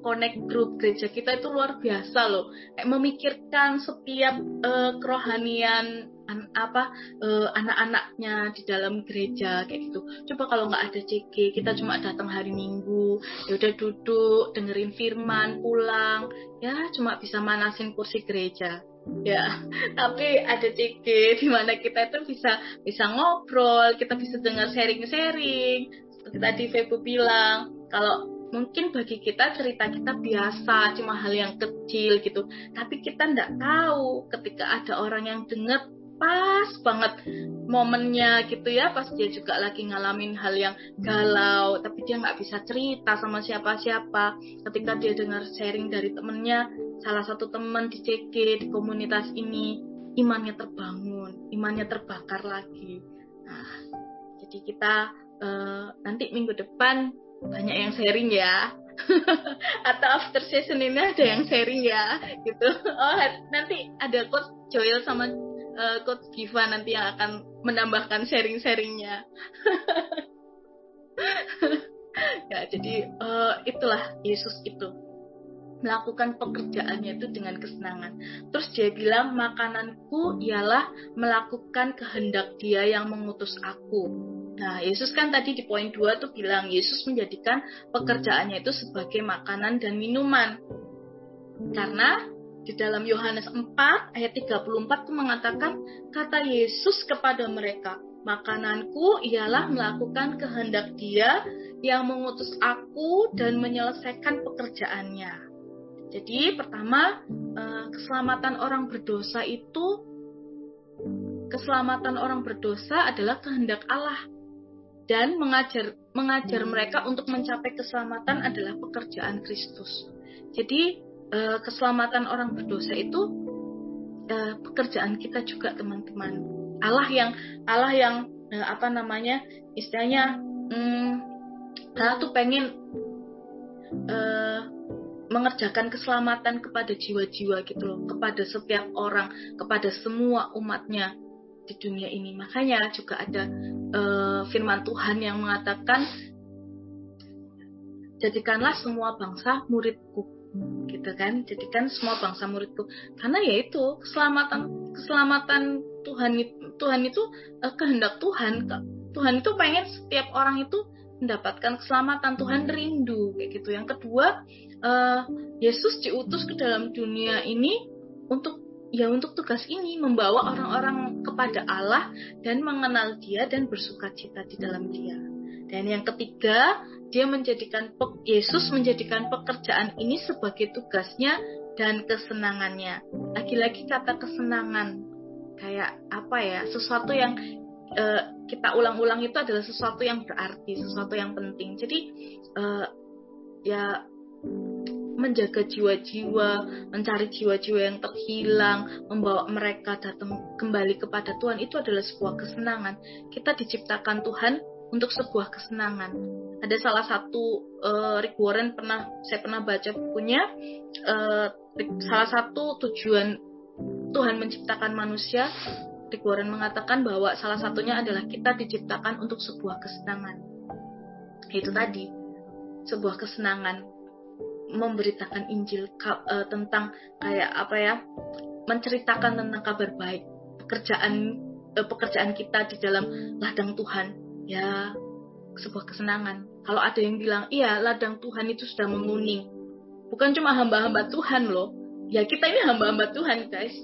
connect group gereja kita itu luar biasa loh. Kayak memikirkan setiap uh, kerohanian an apa uh, anak-anaknya di dalam gereja kayak gitu. Coba kalau nggak ada CG kita cuma datang hari Minggu ya udah duduk dengerin firman pulang. Ya cuma bisa manasin kursi gereja. Ya [LAUGHS] tapi ada CG di mana kita itu bisa bisa ngobrol kita bisa dengar sharing-sharing. Seperti tadi Febo bilang kalau mungkin bagi kita cerita kita biasa cuma hal yang kecil gitu. Tapi kita nggak tahu ketika ada orang yang dengar pas banget momennya gitu ya pas dia juga lagi ngalamin hal yang galau tapi dia nggak bisa cerita sama siapa-siapa. Ketika dia dengar sharing dari temennya salah satu teman di CG di komunitas ini imannya terbangun imannya terbakar lagi. Nah jadi kita uh, nanti minggu depan banyak yang sharing ya. [LAUGHS] Atau after session ini ada yang sharing ya gitu. Oh nanti ada coach Joel sama uh, coach Giva nanti yang akan menambahkan sharing-sharingnya [LAUGHS] ya jadi uh, itulah Yesus itu melakukan pekerjaannya itu dengan kesenangan. Terus dia bilang, makananku ialah melakukan kehendak dia yang mengutus aku. Nah, Yesus kan tadi di poin 2 tuh bilang, Yesus menjadikan pekerjaannya itu sebagai makanan dan minuman. Karena di dalam Yohanes 4 ayat 34 itu mengatakan, kata Yesus kepada mereka, makananku ialah melakukan kehendak dia yang mengutus aku dan menyelesaikan pekerjaannya. Jadi pertama eh, keselamatan orang berdosa itu keselamatan orang berdosa adalah kehendak Allah dan mengajar mengajar mereka untuk mencapai keselamatan adalah pekerjaan Kristus. Jadi eh, keselamatan orang berdosa itu eh, pekerjaan kita juga teman-teman. Allah yang Allah yang apa namanya istilahnya hmm, Allah tuh pengen mengerjakan keselamatan kepada jiwa-jiwa gitu loh, kepada setiap orang, kepada semua umatnya di dunia ini. Makanya juga ada uh, firman Tuhan yang mengatakan, jadikanlah semua bangsa muridku, gitu kan? Jadikan semua bangsa muridku, karena yaitu keselamatan keselamatan Tuhan Tuhan itu uh, kehendak Tuhan. Tuhan itu pengen setiap orang itu mendapatkan keselamatan Tuhan rindu kayak gitu. Yang kedua, uh, Yesus diutus ke dalam dunia ini untuk ya untuk tugas ini membawa orang-orang kepada Allah dan mengenal Dia dan bersuka cita di dalam Dia. Dan yang ketiga, dia menjadikan Yesus menjadikan pekerjaan ini sebagai tugasnya dan kesenangannya. Lagi-lagi kata kesenangan kayak apa ya? Sesuatu yang uh, kita ulang-ulang itu adalah sesuatu yang berarti, sesuatu yang penting. Jadi uh, ya menjaga jiwa-jiwa, mencari jiwa-jiwa yang terhilang, membawa mereka datang kembali kepada Tuhan itu adalah sebuah kesenangan. Kita diciptakan Tuhan untuk sebuah kesenangan. Ada salah satu uh, Rick Warren pernah saya pernah baca bukunya uh, salah satu tujuan Tuhan menciptakan manusia Rick Warren mengatakan bahwa salah satunya adalah kita diciptakan untuk sebuah kesenangan. Itu tadi, sebuah kesenangan memberitakan Injil uh, tentang kayak apa ya menceritakan tentang kabar baik pekerjaan uh, pekerjaan kita di dalam ladang Tuhan ya sebuah kesenangan. Kalau ada yang bilang iya ladang Tuhan itu sudah menguning. Bukan cuma hamba-hamba Tuhan loh. Ya kita ini hamba-hamba Tuhan guys.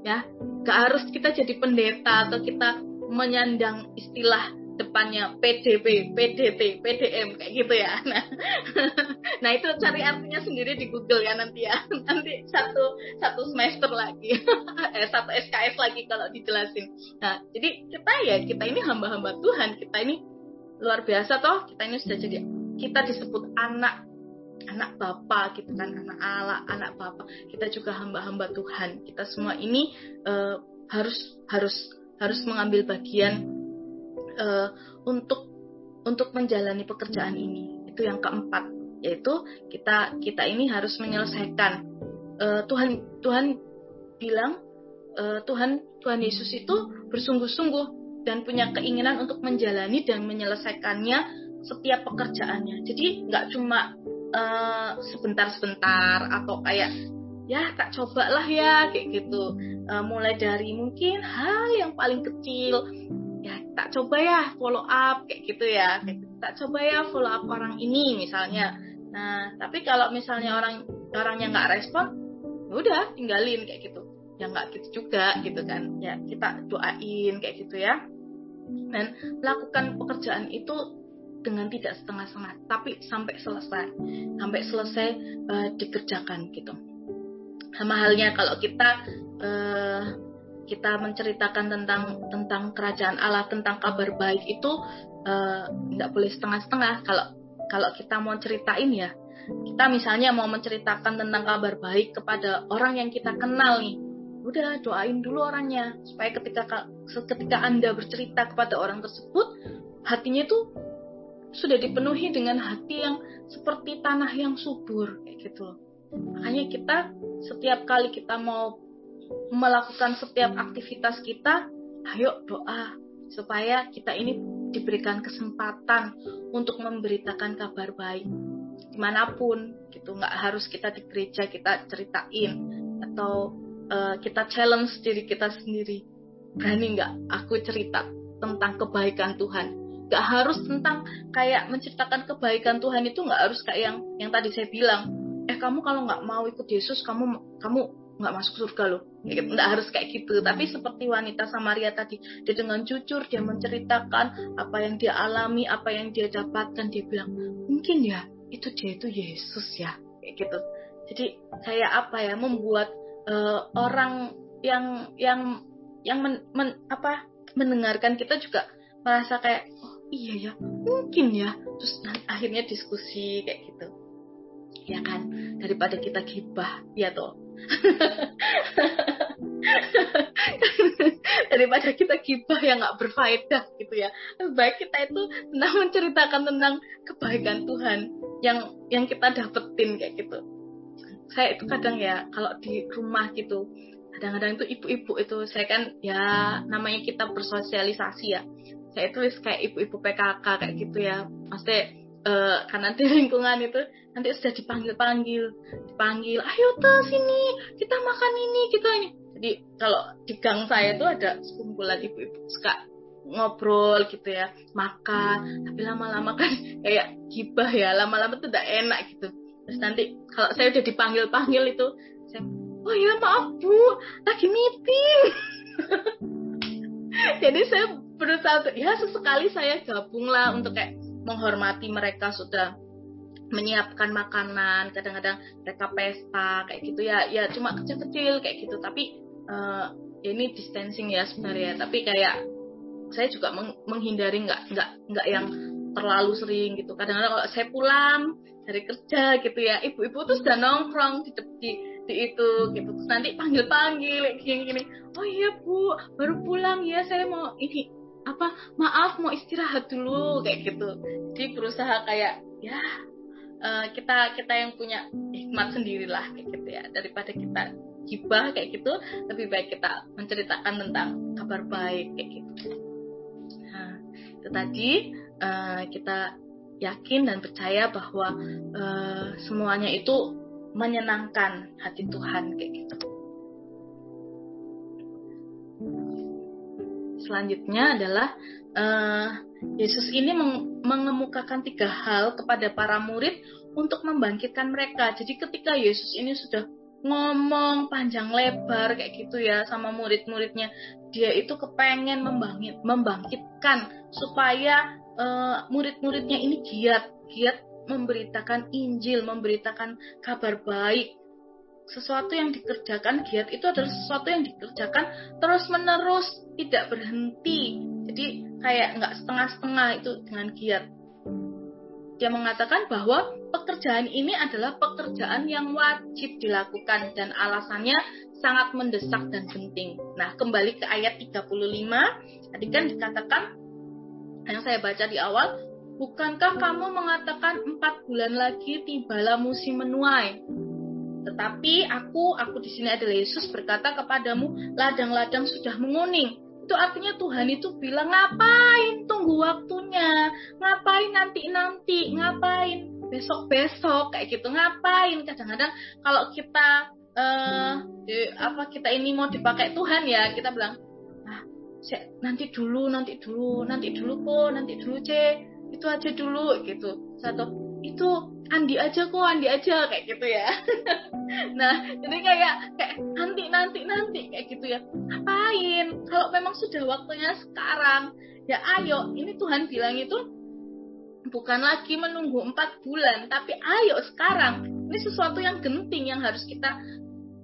Ya gak harus kita jadi pendeta atau kita menyandang istilah depannya PDP, PDT, PDM kayak gitu ya. [LAUGHS] Nah, nah itu cari artinya sendiri di Google ya nanti ya. [LAUGHS] Nanti satu satu semester lagi, [LAUGHS] eh, satu SKS lagi kalau dijelasin. Nah, jadi kita ya kita ini hamba-hamba Tuhan, kita ini luar biasa toh. Kita ini sudah jadi kita disebut anak anak Bapa gitu kan anak Allah anak Bapa kita juga hamba-hamba Tuhan kita semua ini uh, harus harus harus mengambil bagian uh, untuk untuk menjalani pekerjaan ini. Itu yang keempat yaitu kita kita ini harus menyelesaikan. Uh, Tuhan Tuhan bilang uh, Tuhan Tuhan Yesus itu bersungguh-sungguh dan punya keinginan untuk menjalani dan menyelesaikannya setiap pekerjaannya. Jadi nggak cuma uh, sebentar-sebentar atau kayak ya tak cobalah ya kayak gitu. Uh, mulai dari mungkin hal yang paling kecil tak coba ya follow up kayak gitu ya. Gitu. tak coba ya follow up orang ini misalnya. Nah tapi kalau misalnya orang orangnya nggak respon ya udah tinggalin kayak gitu. Ya nggak gitu juga gitu kan. Ya kita doain kayak gitu ya. Dan melakukan pekerjaan itu dengan tidak setengah-setengah, tapi sampai selesai, sampai selesai uh, dikerjakan gitu. Sama halnya kalau kita uh, kita menceritakan tentang tentang kerajaan Allah, tentang kabar baik itu uh, nggak boleh setengah-setengah. Kalau kalau kita mau ceritain ya, kita misalnya mau menceritakan tentang kabar baik kepada orang yang kita kenal nih, udah doain dulu orangnya supaya ketika ketika anda bercerita kepada orang tersebut hatinya tuh sudah dipenuhi dengan hati yang seperti tanah yang subur kayak gitu makanya kita setiap kali kita mau melakukan setiap aktivitas kita ayo doa supaya kita ini diberikan kesempatan untuk memberitakan kabar baik. Di mana pun gitu. Nggak harus kita di gereja kita ceritain atau uh, kita challenge diri kita sendiri. Berani nggak aku cerita tentang kebaikan Tuhan? Nggak harus tentang kayak menceritakan kebaikan Tuhan itu nggak harus kayak yang yang tadi saya bilang. Eh kamu kalau nggak mau ikut Yesus kamu kamu nggak masuk surga loh. Nggak harus kayak gitu. Tapi seperti wanita Samaria tadi dia dengan jujur dia menceritakan apa yang dia alami apa yang dia dapatkan dia bilang mungkin ya itu dia itu Yesus ya. Kayak gitu. Jadi kayak apa ya membuat uh, orang yang yang yang men, men, apa mendengarkan kita juga merasa kayak oh iya ya mungkin ya. Terus akhirnya diskusi kayak gitu ya kan? Daripada kita gibah ya toh. [LAUGHS] Daripada kita gibah yang nggak berfaedah gitu ya. Baik kita itu tentang menceritakan tentang kebaikan Tuhan yang yang kita dapetin kayak gitu. Saya itu kadang ya kalau di rumah gitu kadang-kadang itu ibu-ibu itu saya kan ya namanya kita bersosialisasi ya. Saya itu kayak ibu-ibu PKK kayak gitu ya. Maksudnya uh, karena di lingkungan itu nanti sudah dipanggil-panggil, dipanggil, ayo tuh sini, kita makan ini, kita ini. Jadi kalau di gang saya itu ada sekumpulan ibu-ibu suka ngobrol gitu ya, makan, tapi lama-lama kan [LAUGHS] kayak gibah ya, lama-lama tuh tidak enak gitu. Terus nanti kalau saya udah dipanggil-panggil itu, saya, oh ya maaf bu, lagi meeting. [LAUGHS] Jadi saya berusaha ya sesekali saya gabung lah untuk kayak menghormati mereka sudah menyiapkan makanan kadang-kadang mereka pesta kayak gitu. Ya ya cuma kecil-kecil kayak gitu. Tapi uh, ini distancing ya sebenarnya. Tapi kayak saya juga meng menghindari nggak nggak nggak yang terlalu sering gitu. Kadang-kadang kalau saya pulang dari kerja gitu ya ibu-ibu tuh sudah nongkrong di, di di itu gitu. Terus nanti panggil panggil gini gini oh iya bu baru pulang ya saya mau ini apa maaf mau istirahat dulu kayak gitu. Jadi berusaha kayak ya uh, kita kita yang punya hikmat sendirilah kayak gitu ya. Daripada kita gibah kayak gitu lebih baik kita menceritakan tentang kabar baik kayak gitu. Nah itu tadi uh, kita yakin dan percaya bahwa uh, semuanya itu menyenangkan hati Tuhan kayak gitu selanjutnya adalah uh, Yesus ini mengemukakan tiga hal kepada para murid untuk membangkitkan mereka. Jadi ketika Yesus ini sudah ngomong panjang lebar kayak gitu ya sama murid-muridnya, dia itu kepengen membangkit, membangkitkan supaya uh, murid-muridnya ini giat, giat memberitakan Injil, memberitakan kabar baik sesuatu yang dikerjakan giat itu adalah sesuatu yang dikerjakan terus menerus tidak berhenti jadi kayak nggak setengah-setengah itu dengan giat dia mengatakan bahwa pekerjaan ini adalah pekerjaan yang wajib dilakukan dan alasannya sangat mendesak dan penting. Nah, kembali ke ayat 35, tadi kan dikatakan yang saya baca di awal, bukankah kamu mengatakan empat bulan lagi tibalah musim menuai? Tetapi aku, aku di sini adalah Yesus berkata kepadamu, ladang-ladang sudah menguning. Itu artinya Tuhan itu bilang, ngapain tunggu waktunya, ngapain nanti-nanti, ngapain besok-besok, kayak gitu, ngapain. Kadang-kadang kalau kita, uh, di, apa kita ini mau dipakai Tuhan ya, kita bilang, ah, nanti dulu, nanti dulu, nanti dulu kok, nanti dulu cek, itu aja dulu gitu. Satu, itu Andi aja kok Andi aja kayak gitu ya. [LAUGHS] Nah jadi kayak kayak nanti nanti nanti kayak gitu ya. Ngapain? Kalau memang sudah waktunya sekarang ya ayo ini Tuhan bilang itu bukan lagi menunggu empat bulan tapi ayo sekarang. Ini sesuatu yang genting yang harus kita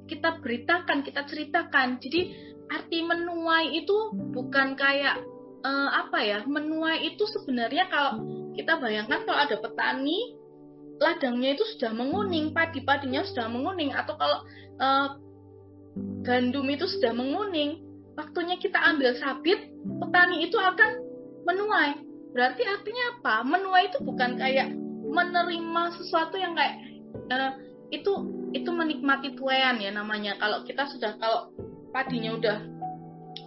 kita beritakan kita ceritakan. Jadi arti menuai itu bukan kayak uh, apa ya menuai itu sebenarnya kalau kita bayangkan kalau ada petani ladangnya itu sudah menguning, padi-padinya sudah menguning, atau kalau uh, gandum itu sudah menguning, waktunya kita ambil sabit, petani itu akan menuai. berarti artinya apa menuai itu bukan kayak menerima sesuatu yang kayak uh, itu itu menikmati tuayan ya namanya kalau kita sudah kalau padinya udah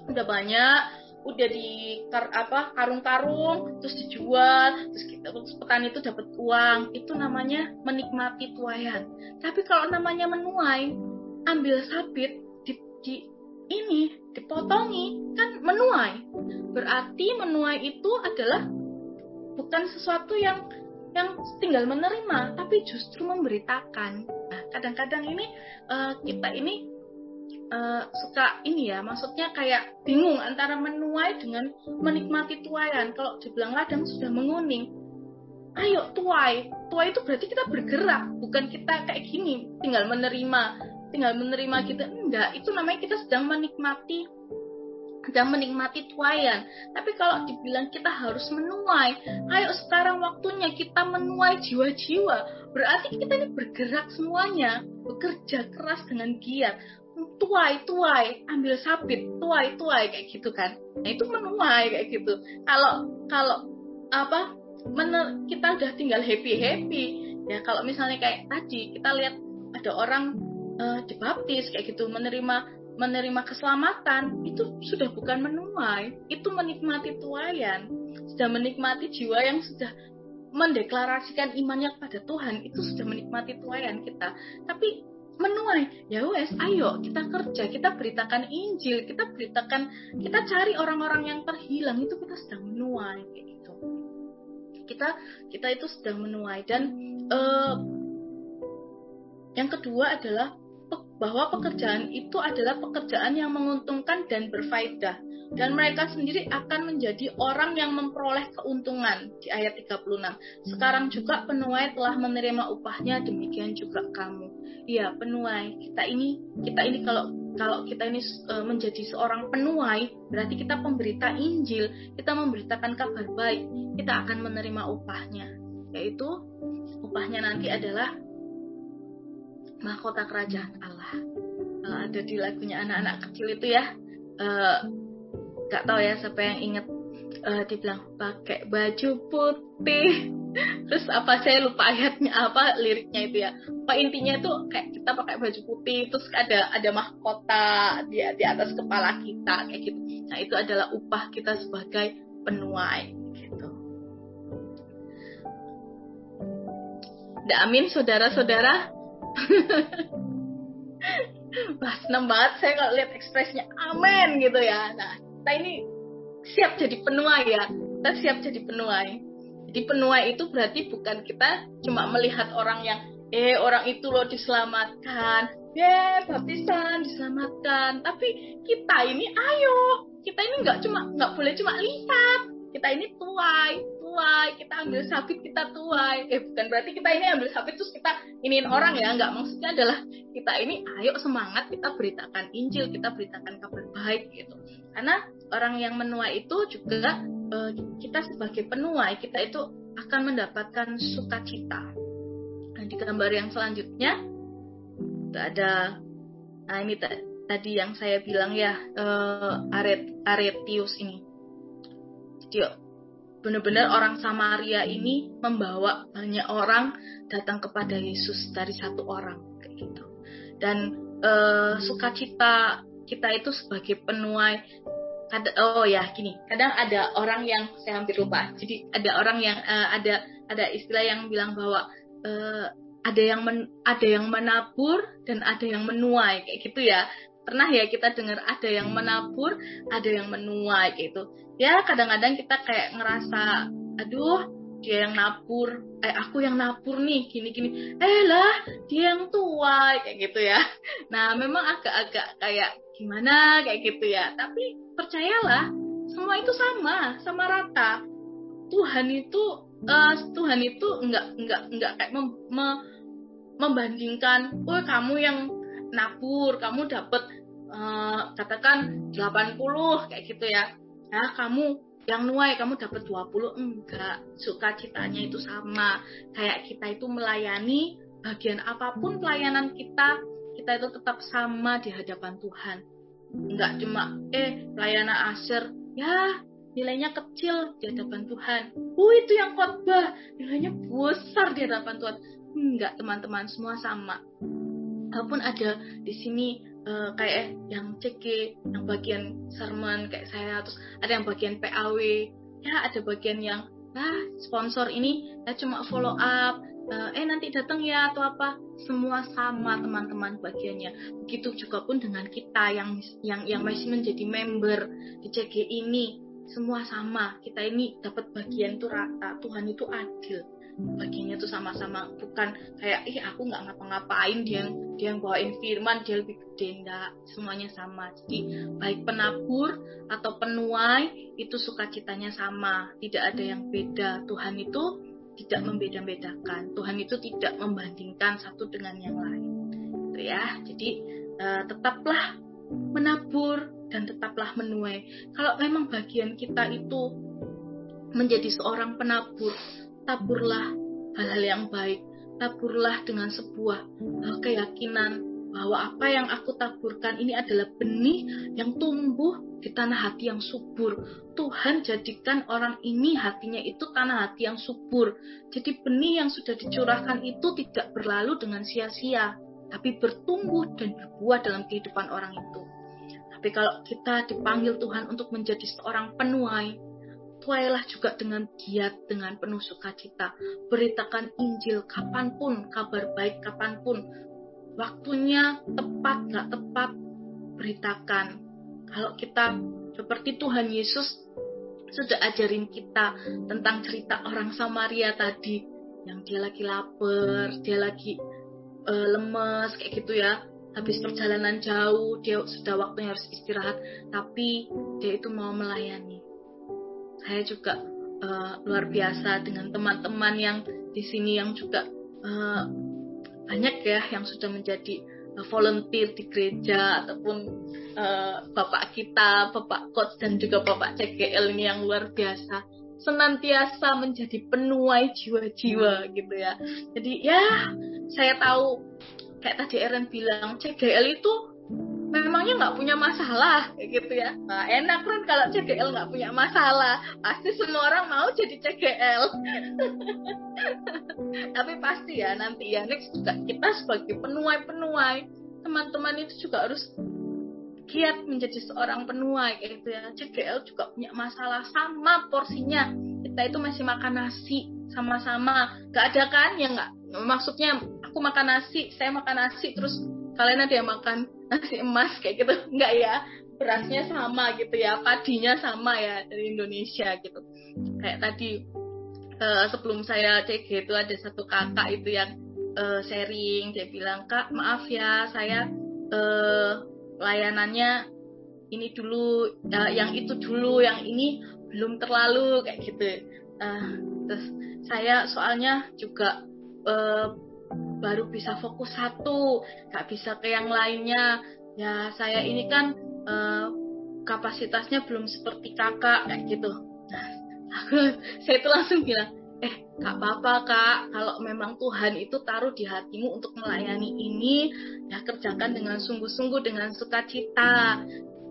udah banyak udah di kar, apa karung-karung terus dijual terus kita terus petani itu dapat uang. Itu namanya menikmati tuayan tapi kalau namanya menuai ambil sabit di, di ini dipotongi kan menuai. Berarti menuai itu adalah bukan sesuatu yang yang tinggal menerima tapi justru memberitakan. Nah kadang-kadang ini uh, kita ini uh, suka ini ya maksudnya kayak bingung antara menuai dengan menikmati tuayan kalau dibilang ladang sudah menguning ayo tuai tuai itu berarti kita bergerak bukan kita kayak gini tinggal menerima tinggal menerima kita enggak itu namanya kita sedang menikmati sedang menikmati tuayan. Tapi kalau dibilang kita harus menuai, ayo sekarang waktunya kita menuai jiwa-jiwa. Berarti kita ini bergerak semuanya, bekerja keras dengan giat. Tuai, tuai, ambil sabit, tuai, tuai kayak gitu kan. Nah itu menuai kayak gitu. Kalau kalau apa? Mener, kita udah tinggal happy happy. Ya kalau misalnya kayak tadi kita lihat ada orang uh, dibaptis kayak gitu menerima menerima keselamatan itu sudah bukan menuai, itu menikmati tuayan, sudah menikmati jiwa yang sudah mendeklarasikan imannya kepada Tuhan, itu sudah menikmati tuayan kita. Tapi menuai, ya wes, ayo kita kerja, kita beritakan Injil, kita beritakan, kita cari orang-orang yang terhilang itu kita sedang menuai kayak gitu. Kita kita itu sedang menuai. Dan uh, yang kedua adalah bahwa pekerjaan itu adalah pekerjaan yang menguntungkan dan berfaedah dan mereka sendiri akan menjadi orang yang memperoleh keuntungan di ayat 36. Sekarang juga penuai telah menerima upahnya demikian juga kamu. Iya, penuai. Kita ini kita ini kalau kalau kita ini e, menjadi seorang penuai, berarti kita pemberita Injil, kita memberitakan kabar baik, kita akan menerima upahnya. Yaitu upahnya nanti adalah mahkota kerajaan Allah. Ada di lagunya anak-anak kecil itu ya. Uh, gak tahu ya siapa yang inget uh, dibilang pakai baju putih. [LAUGHS] Terus apa saya lupa ayatnya apa liriknya itu ya. Pak intinya itu kayak kita pakai baju putih terus ada ada mahkota di di atas kepala kita kayak gitu. Nah, itu adalah upah kita sebagai penuai gitu. Nah, amin saudara-saudara [LAUGHS] seneng banget saya kalau lihat ekspresinya amin gitu ya. Nah kita ini siap jadi penuai ya. Kita siap jadi penuai. Jadi penuai itu berarti bukan kita cuma melihat orang yang eh orang itu loh diselamatkan, ya baptisan diselamatkan. Tapi kita ini ayo, kita ini nggak cuma nggak boleh cuma lihat, kita ini tuai, tuai, kita ambil sabit kita tuai. Eh bukan berarti kita ini ambil sabit terus kita iniin orang ya, nggak maksudnya adalah kita ini ayo semangat kita beritakan Injil, kita beritakan kabar baik gitu. Karena orang yang menuai itu juga eh, kita sebagai penuai kita itu akan mendapatkan sukacita. Nah, di gambar yang selanjutnya ada nah ini tadi yang saya bilang ya uh, Aret Aretius ini. Jadi benar-benar orang Samaria ini membawa banyak orang datang kepada Yesus dari satu orang kayak gitu. Dan uh, sukacita kita itu sebagai penuai oh ya gini kadang ada orang yang saya hampir lupa. Jadi ada orang yang uh, ada ada istilah yang bilang bahwa uh, ada yang men, ada yang menabur dan ada yang menuai kayak gitu ya. Pernah ya kita dengar ada yang menabur ada yang menuai gitu. Ya kadang-kadang kita kayak ngerasa aduh dia yang nabur eh aku yang nabur nih gini gini eh lah dia yang tua kayak gitu ya. Nah memang agak-agak kayak gimana kayak gitu ya. Tapi percayalah semua itu sama sama rata. Tuhan itu uh, Tuhan itu enggak enggak enggak kayak mem, me, membandingkan oh kamu yang nabur kamu dapat uh, katakan 80 kayak gitu ya. Nah kamu yang nuai kamu dapat 20 enggak sukacitanya itu sama kayak kita itu melayani bagian apa pun pelayanan kita kita itu tetap sama di hadapan Tuhan enggak cuma eh pelayanan aser ya nilainya kecil di hadapan Tuhan. Oh itu yang khotbah nilainya besar di hadapan Tuhan. Enggak teman-teman semua sama. Walaupun ada di sini uh, kayak yang CG, yang bagian sermon kayak saya, terus ada yang bagian PAW, ya ada bagian yang ah sponsor ini ya cuma follow up, uh, eh nanti datang ya atau apa. Semua sama teman-teman bagiannya. Begitu juga pun dengan kita yang yang yang masih menjadi member di CG ini. Semua sama. Kita ini dapat bagian itu rata. Tuhan itu adil bagiannya tuh sama-sama bukan kayak ih aku nggak ngapa-ngapain dia yang dia yang bawain firman dia lebih gede enggak semuanya sama jadi baik penabur atau penuai itu sukacitanya sama tidak ada yang beda Tuhan itu tidak membeda-bedakan. Tuhan itu tidak membandingkan satu dengan yang lain. Gitu ya. Jadi uh, tetaplah menabur dan tetaplah menuai. Kalau memang bagian kita itu menjadi seorang penabur, taburlah hal-hal yang baik. Taburlah dengan sebuah uh, keyakinan bahwa apa yang aku taburkan ini adalah benih yang tumbuh di tanah hati yang subur. Tuhan jadikan orang ini hatinya itu tanah hati yang subur. Jadi benih yang sudah dicurahkan itu tidak berlalu dengan sia-sia, tapi bertumbuh dan berbuah dalam kehidupan orang itu. Tapi kalau kita dipanggil Tuhan untuk menjadi seorang penuai, tuailah juga dengan giat, dengan penuh sukacita. Beritakan Injil kapan pun, kabar baik kapan pun, waktunya tepat nggak tepat beritakan. Kalau kita seperti Tuhan Yesus sudah ajarin kita tentang cerita orang Samaria tadi yang dia lagi lapar dia lagi uh, lemes kayak gitu ya. Habis perjalanan jauh dia sudah waktunya harus istirahat tapi dia itu mau melayani saya juga uh, luar biasa dengan teman-teman yang di sini yang juga uh, banyak ya yang sudah menjadi uh, volunteer di gereja ataupun uh, bapak kita, bapak coach dan juga bapak CGL ini yang luar biasa. Senantiasa menjadi penuai jiwa-jiwa gitu ya. Jadi ya saya tahu kayak tadi Eren bilang CGL itu memangnya nggak punya masalah? Gitu ya. Nah enak kan kalau CGL nggak punya masalah, pasti semua orang mau jadi CGL. [LAUGHS] tapi pasti ya nanti ya next juga kita sebagai penuai-penuai teman-teman itu juga harus giat menjadi seorang penuai gitu ya. CGL juga punya masalah sama porsinya. Kita itu masih makan nasi sama-sama. Gak ada kan ya nggak maksudnya aku makan nasi saya makan nasi terus kalian ada yang makan nasi emas kayak gitu? [LAUGHS] Nggak ya. Berasnya sama gitu ya. Padinya sama ya dari Indonesia gitu. Kayak tadi uh, sebelum saya CG itu ada satu kakak itu yang uh, sharing. Dia bilang kak maaf ya saya uh, layanannya ini dulu uh, yang itu dulu yang ini belum terlalu kayak gitu. Uh, terus saya soalnya juga uh, baru bisa fokus satu nggak bisa ke yang lainnya. Ya saya ini kan uh, kapasitasnya belum seperti kakak kayak gitu. Aku [LAUGHS] saya itu langsung bilang eh gak apa-apa kak. Kalau memang Tuhan itu taruh di hatimu untuk melayani ini ya kerjakan dengan sungguh-sungguh dengan sukacita.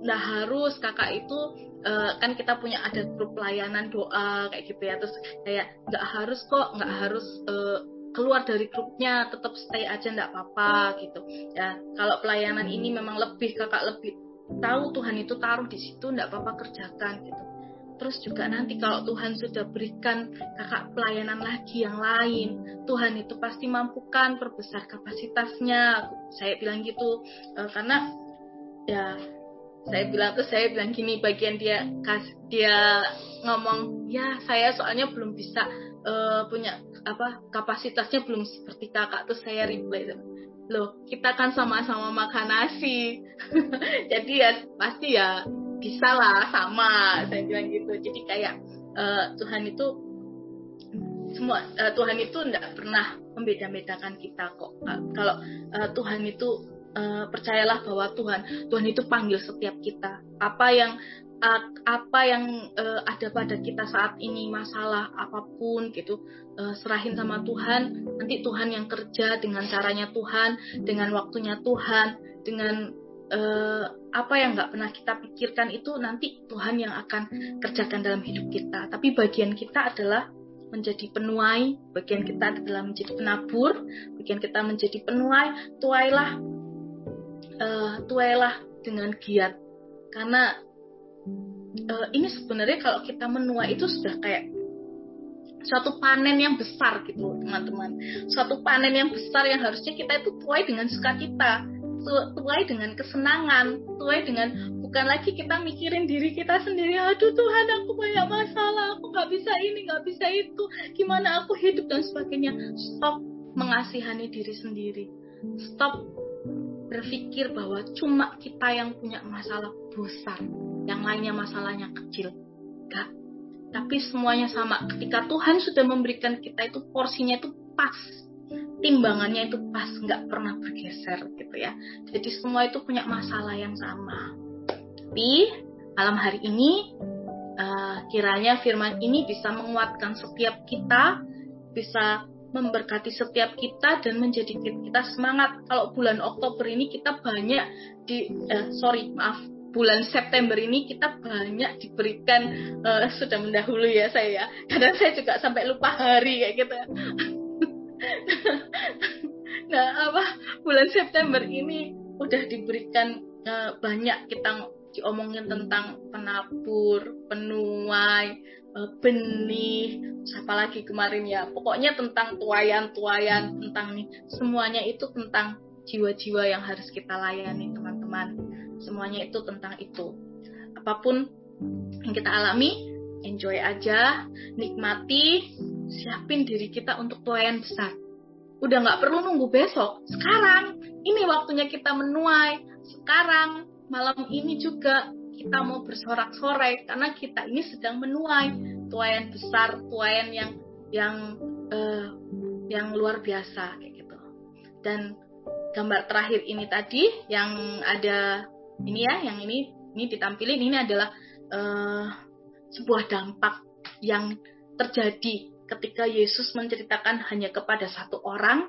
Nah harus kakak itu uh, kan kita punya ada grup pelayanan doa kayak gitu ya. Terus kayak nggak harus kok nggak harus uh, keluar dari grupnya tetap stay aja nggak apa-apa gitu. Ya kalau pelayanan ini memang lebih kakak lebih tahu Tuhan itu taruh di situ nggak apa-apa kerjakan gitu. Terus juga nanti kalau Tuhan sudah berikan kakak pelayanan lagi yang lain, Tuhan itu pasti mampukan perbesar kapasitasnya. Saya bilang gitu e, karena ya saya bilang tuh saya bilang gini bagian dia kas dia ngomong ya saya soalnya belum bisa uh, punya apa kapasitasnya belum seperti kakak tuh saya reply loh kita kan sama-sama makan nasi. [LAUGHS] Jadi ya pasti ya bisa lah sama saya bilang gitu. Jadi kayak uh, Tuhan itu semua uh, Tuhan itu tidak pernah membeda-bedakan kita kok uh, kalau uh, Tuhan itu uh, percayalah bahwa Tuhan Tuhan itu panggil setiap kita. Apa yang apa yang uh, ada pada kita saat ini masalah apa pun gitu uh, serahin sama Tuhan nanti Tuhan yang kerja dengan caranya Tuhan dengan waktunya Tuhan dengan uh, apa yang nggak pernah kita pikirkan itu nanti Tuhan yang akan kerjakan dalam hidup kita. Tapi bagian kita adalah menjadi penuai, bagian kita adalah menjadi penabur, bagian kita menjadi penuai. Tuailah, uh, tuailah dengan giat, karena uh, ini sebenarnya kalau kita menuai itu sudah kayak suatu panen yang besar gitu teman-teman suatu panen yang besar yang harusnya kita itu tuai dengan sukacita tuai dengan kesenangan, tuai dengan bukan lagi kita mikirin diri kita sendiri, aduh Tuhan aku banyak masalah, aku nggak bisa ini, nggak bisa itu, gimana aku hidup dan sebagainya. Stop mengasihani diri sendiri, stop berpikir bahwa cuma kita yang punya masalah besar, yang lainnya masalahnya kecil. Gak. Tapi semuanya sama. Ketika Tuhan sudah memberikan kita itu porsinya itu pas timbangannya itu pas nggak pernah bergeser gitu ya jadi semua itu punya masalah yang sama tapi malam hari ini uh, kiranya firman ini bisa menguatkan setiap kita bisa memberkati setiap kita dan menjadi kita semangat. Kalau bulan Oktober ini kita banyak di uh, sorry maaf bulan September ini kita banyak diberikan uh, sudah mendahulu ya saya kadang saya juga sampai lupa hari kayak gitu. [LAUGHS] Nah apa bulan September ini udah diberikan uh, banyak kita diomongin tentang penabur, penuai, benih, apalagi kemarin ya. Pokoknya tentang tuayan-tuayan, tentang semuanya itu tentang jiwa-jiwa yang harus kita layani, teman-teman. Semuanya itu tentang itu. Apa pun yang kita alami, enjoy aja, nikmati, siapin diri kita untuk tuayan besar udah nggak perlu nunggu besok sekarang ini waktunya kita menuai sekarang malam ini juga kita mau bersorak-sorai karena kita ini sedang menuai tuayan besar tuayan yang yang uh, yang luar biasa kayak gitu. Dan gambar terakhir ini tadi yang ada ini ya yang ini ini ditampilin ini adalah uh, sebuah dampak yang terjadi ketika Yesus menceritakan hanya kepada satu orang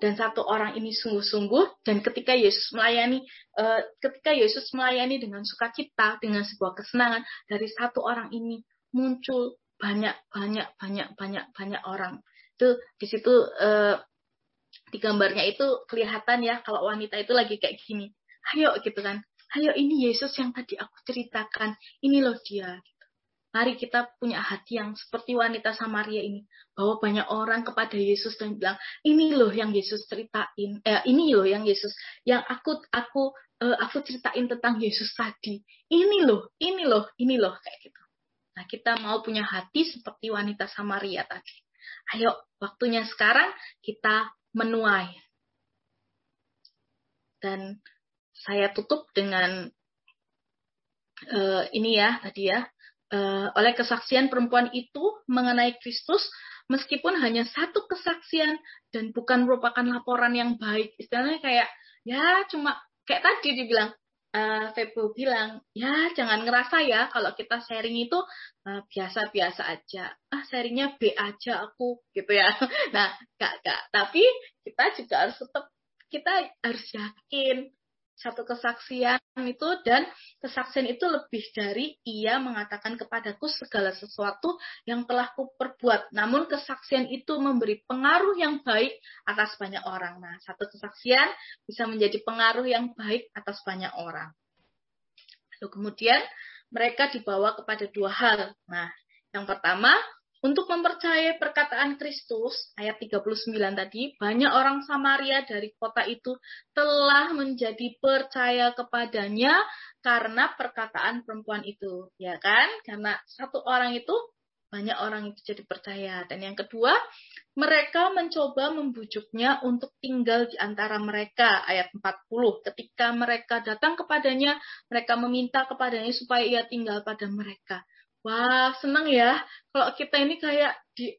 dan satu orang ini sungguh-sungguh dan ketika Yesus melayani uh, ketika Yesus melayani dengan sukacita dengan sebuah kesenangan dari satu orang ini muncul banyak banyak banyak banyak banyak orang. Itu di situ uh, di gambarnya itu kelihatan ya kalau wanita itu lagi kayak gini. Ayo gitu kan. Ayo ini Yesus yang tadi aku ceritakan. Ini loh dia Mari kita punya hati yang seperti wanita Samaria ini. Bahwa banyak orang kepada Yesus dan bilang, ini loh yang Yesus ceritain. Eh, ini loh yang Yesus, yang aku aku uh, aku ceritain tentang Yesus tadi. Ini loh, ini loh, ini loh. Kayak gitu. Nah kita mau punya hati seperti wanita Samaria tadi. Ayo, waktunya sekarang kita menuai. Dan saya tutup dengan uh, ini ya tadi ya uh, oleh kesaksian perempuan itu mengenai Kristus meskipun hanya satu kesaksian dan bukan merupakan laporan yang baik. Istilahnya kayak ya cuma kayak tadi dibilang uh, Febo bilang ya jangan ngerasa ya kalau kita sharing itu uh, biasa-biasa aja. Ah sharingnya B aja aku gitu ya. [LAUGHS] Nah gak gak tapi kita juga harus tetap kita harus yakin satu kesaksian itu dan kesaksian itu lebih dari ia mengatakan kepadaku segala sesuatu yang telah kuperbuat. Namun kesaksian itu memberi pengaruh yang baik atas banyak orang. Nah, satu kesaksian bisa menjadi pengaruh yang baik atas banyak orang. Lalu kemudian mereka dibawa kepada dua hal. Nah, yang pertama untuk mempercayai perkataan Kristus, ayat 39 tadi, banyak orang Samaria dari kota itu telah menjadi percaya kepadanya karena perkataan perempuan itu, ya kan? Karena satu orang itu banyak orang itu jadi percaya. Dan yang kedua, mereka mencoba membujuknya untuk tinggal di antara mereka. Ayat 40. Ketika mereka datang kepadanya, mereka meminta kepadanya supaya ia tinggal pada mereka. Wah, senang ya kalau kita ini kayak di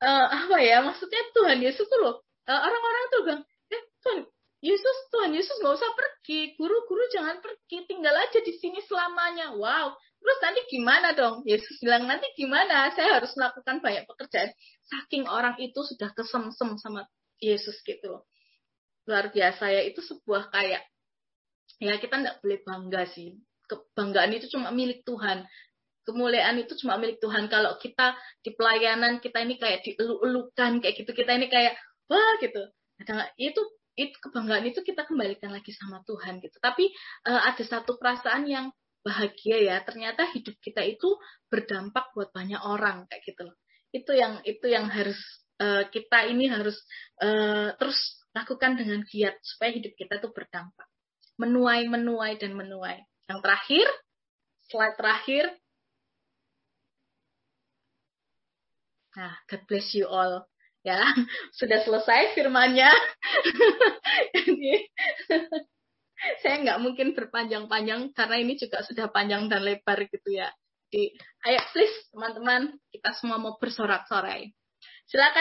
uh, apa ya? Maksudnya Tuhan Yesus tuh loh. Uh, orang-orang tuh bilang, "Eh, Tuhan Yesus, Tuhan Yesus nggak usah pergi. Guru-guru jangan pergi, tinggal aja di sini selamanya." Wow. Terus nanti gimana dong? Yesus bilang, "Nanti gimana? Saya harus melakukan banyak pekerjaan." Saking orang itu sudah kesemsem sama Yesus gitu loh. Luar biasa ya, itu sebuah kayak ya kita tidak boleh bangga sih kebanggaan itu cuma milik Tuhan kemuliaan itu cuma milik Tuhan. Kalau kita di pelayanan kita ini kayak dieluk-elukan kayak gitu. Kita ini kayak wah gitu. Nah, itu itu kebanggaan itu kita kembalikan lagi sama Tuhan gitu. Tapi uh, ada satu perasaan yang bahagia ya. Ternyata hidup kita itu berdampak buat banyak orang kayak gitu loh. Itu yang itu yang harus uh, kita ini harus uh, terus lakukan dengan giat supaya hidup kita tuh berdampak. Menuai menuai dan menuai. Yang terakhir slide terakhir nah God bless you all. Ya [LAUGHS] sudah selesai firmannya. [LAUGHS] [LAUGHS] Saya nggak mungkin berpanjang-panjang karena ini juga sudah panjang dan lebar gitu ya. Di ayo please teman-teman kita semua mau bersorak-sorai. Silakan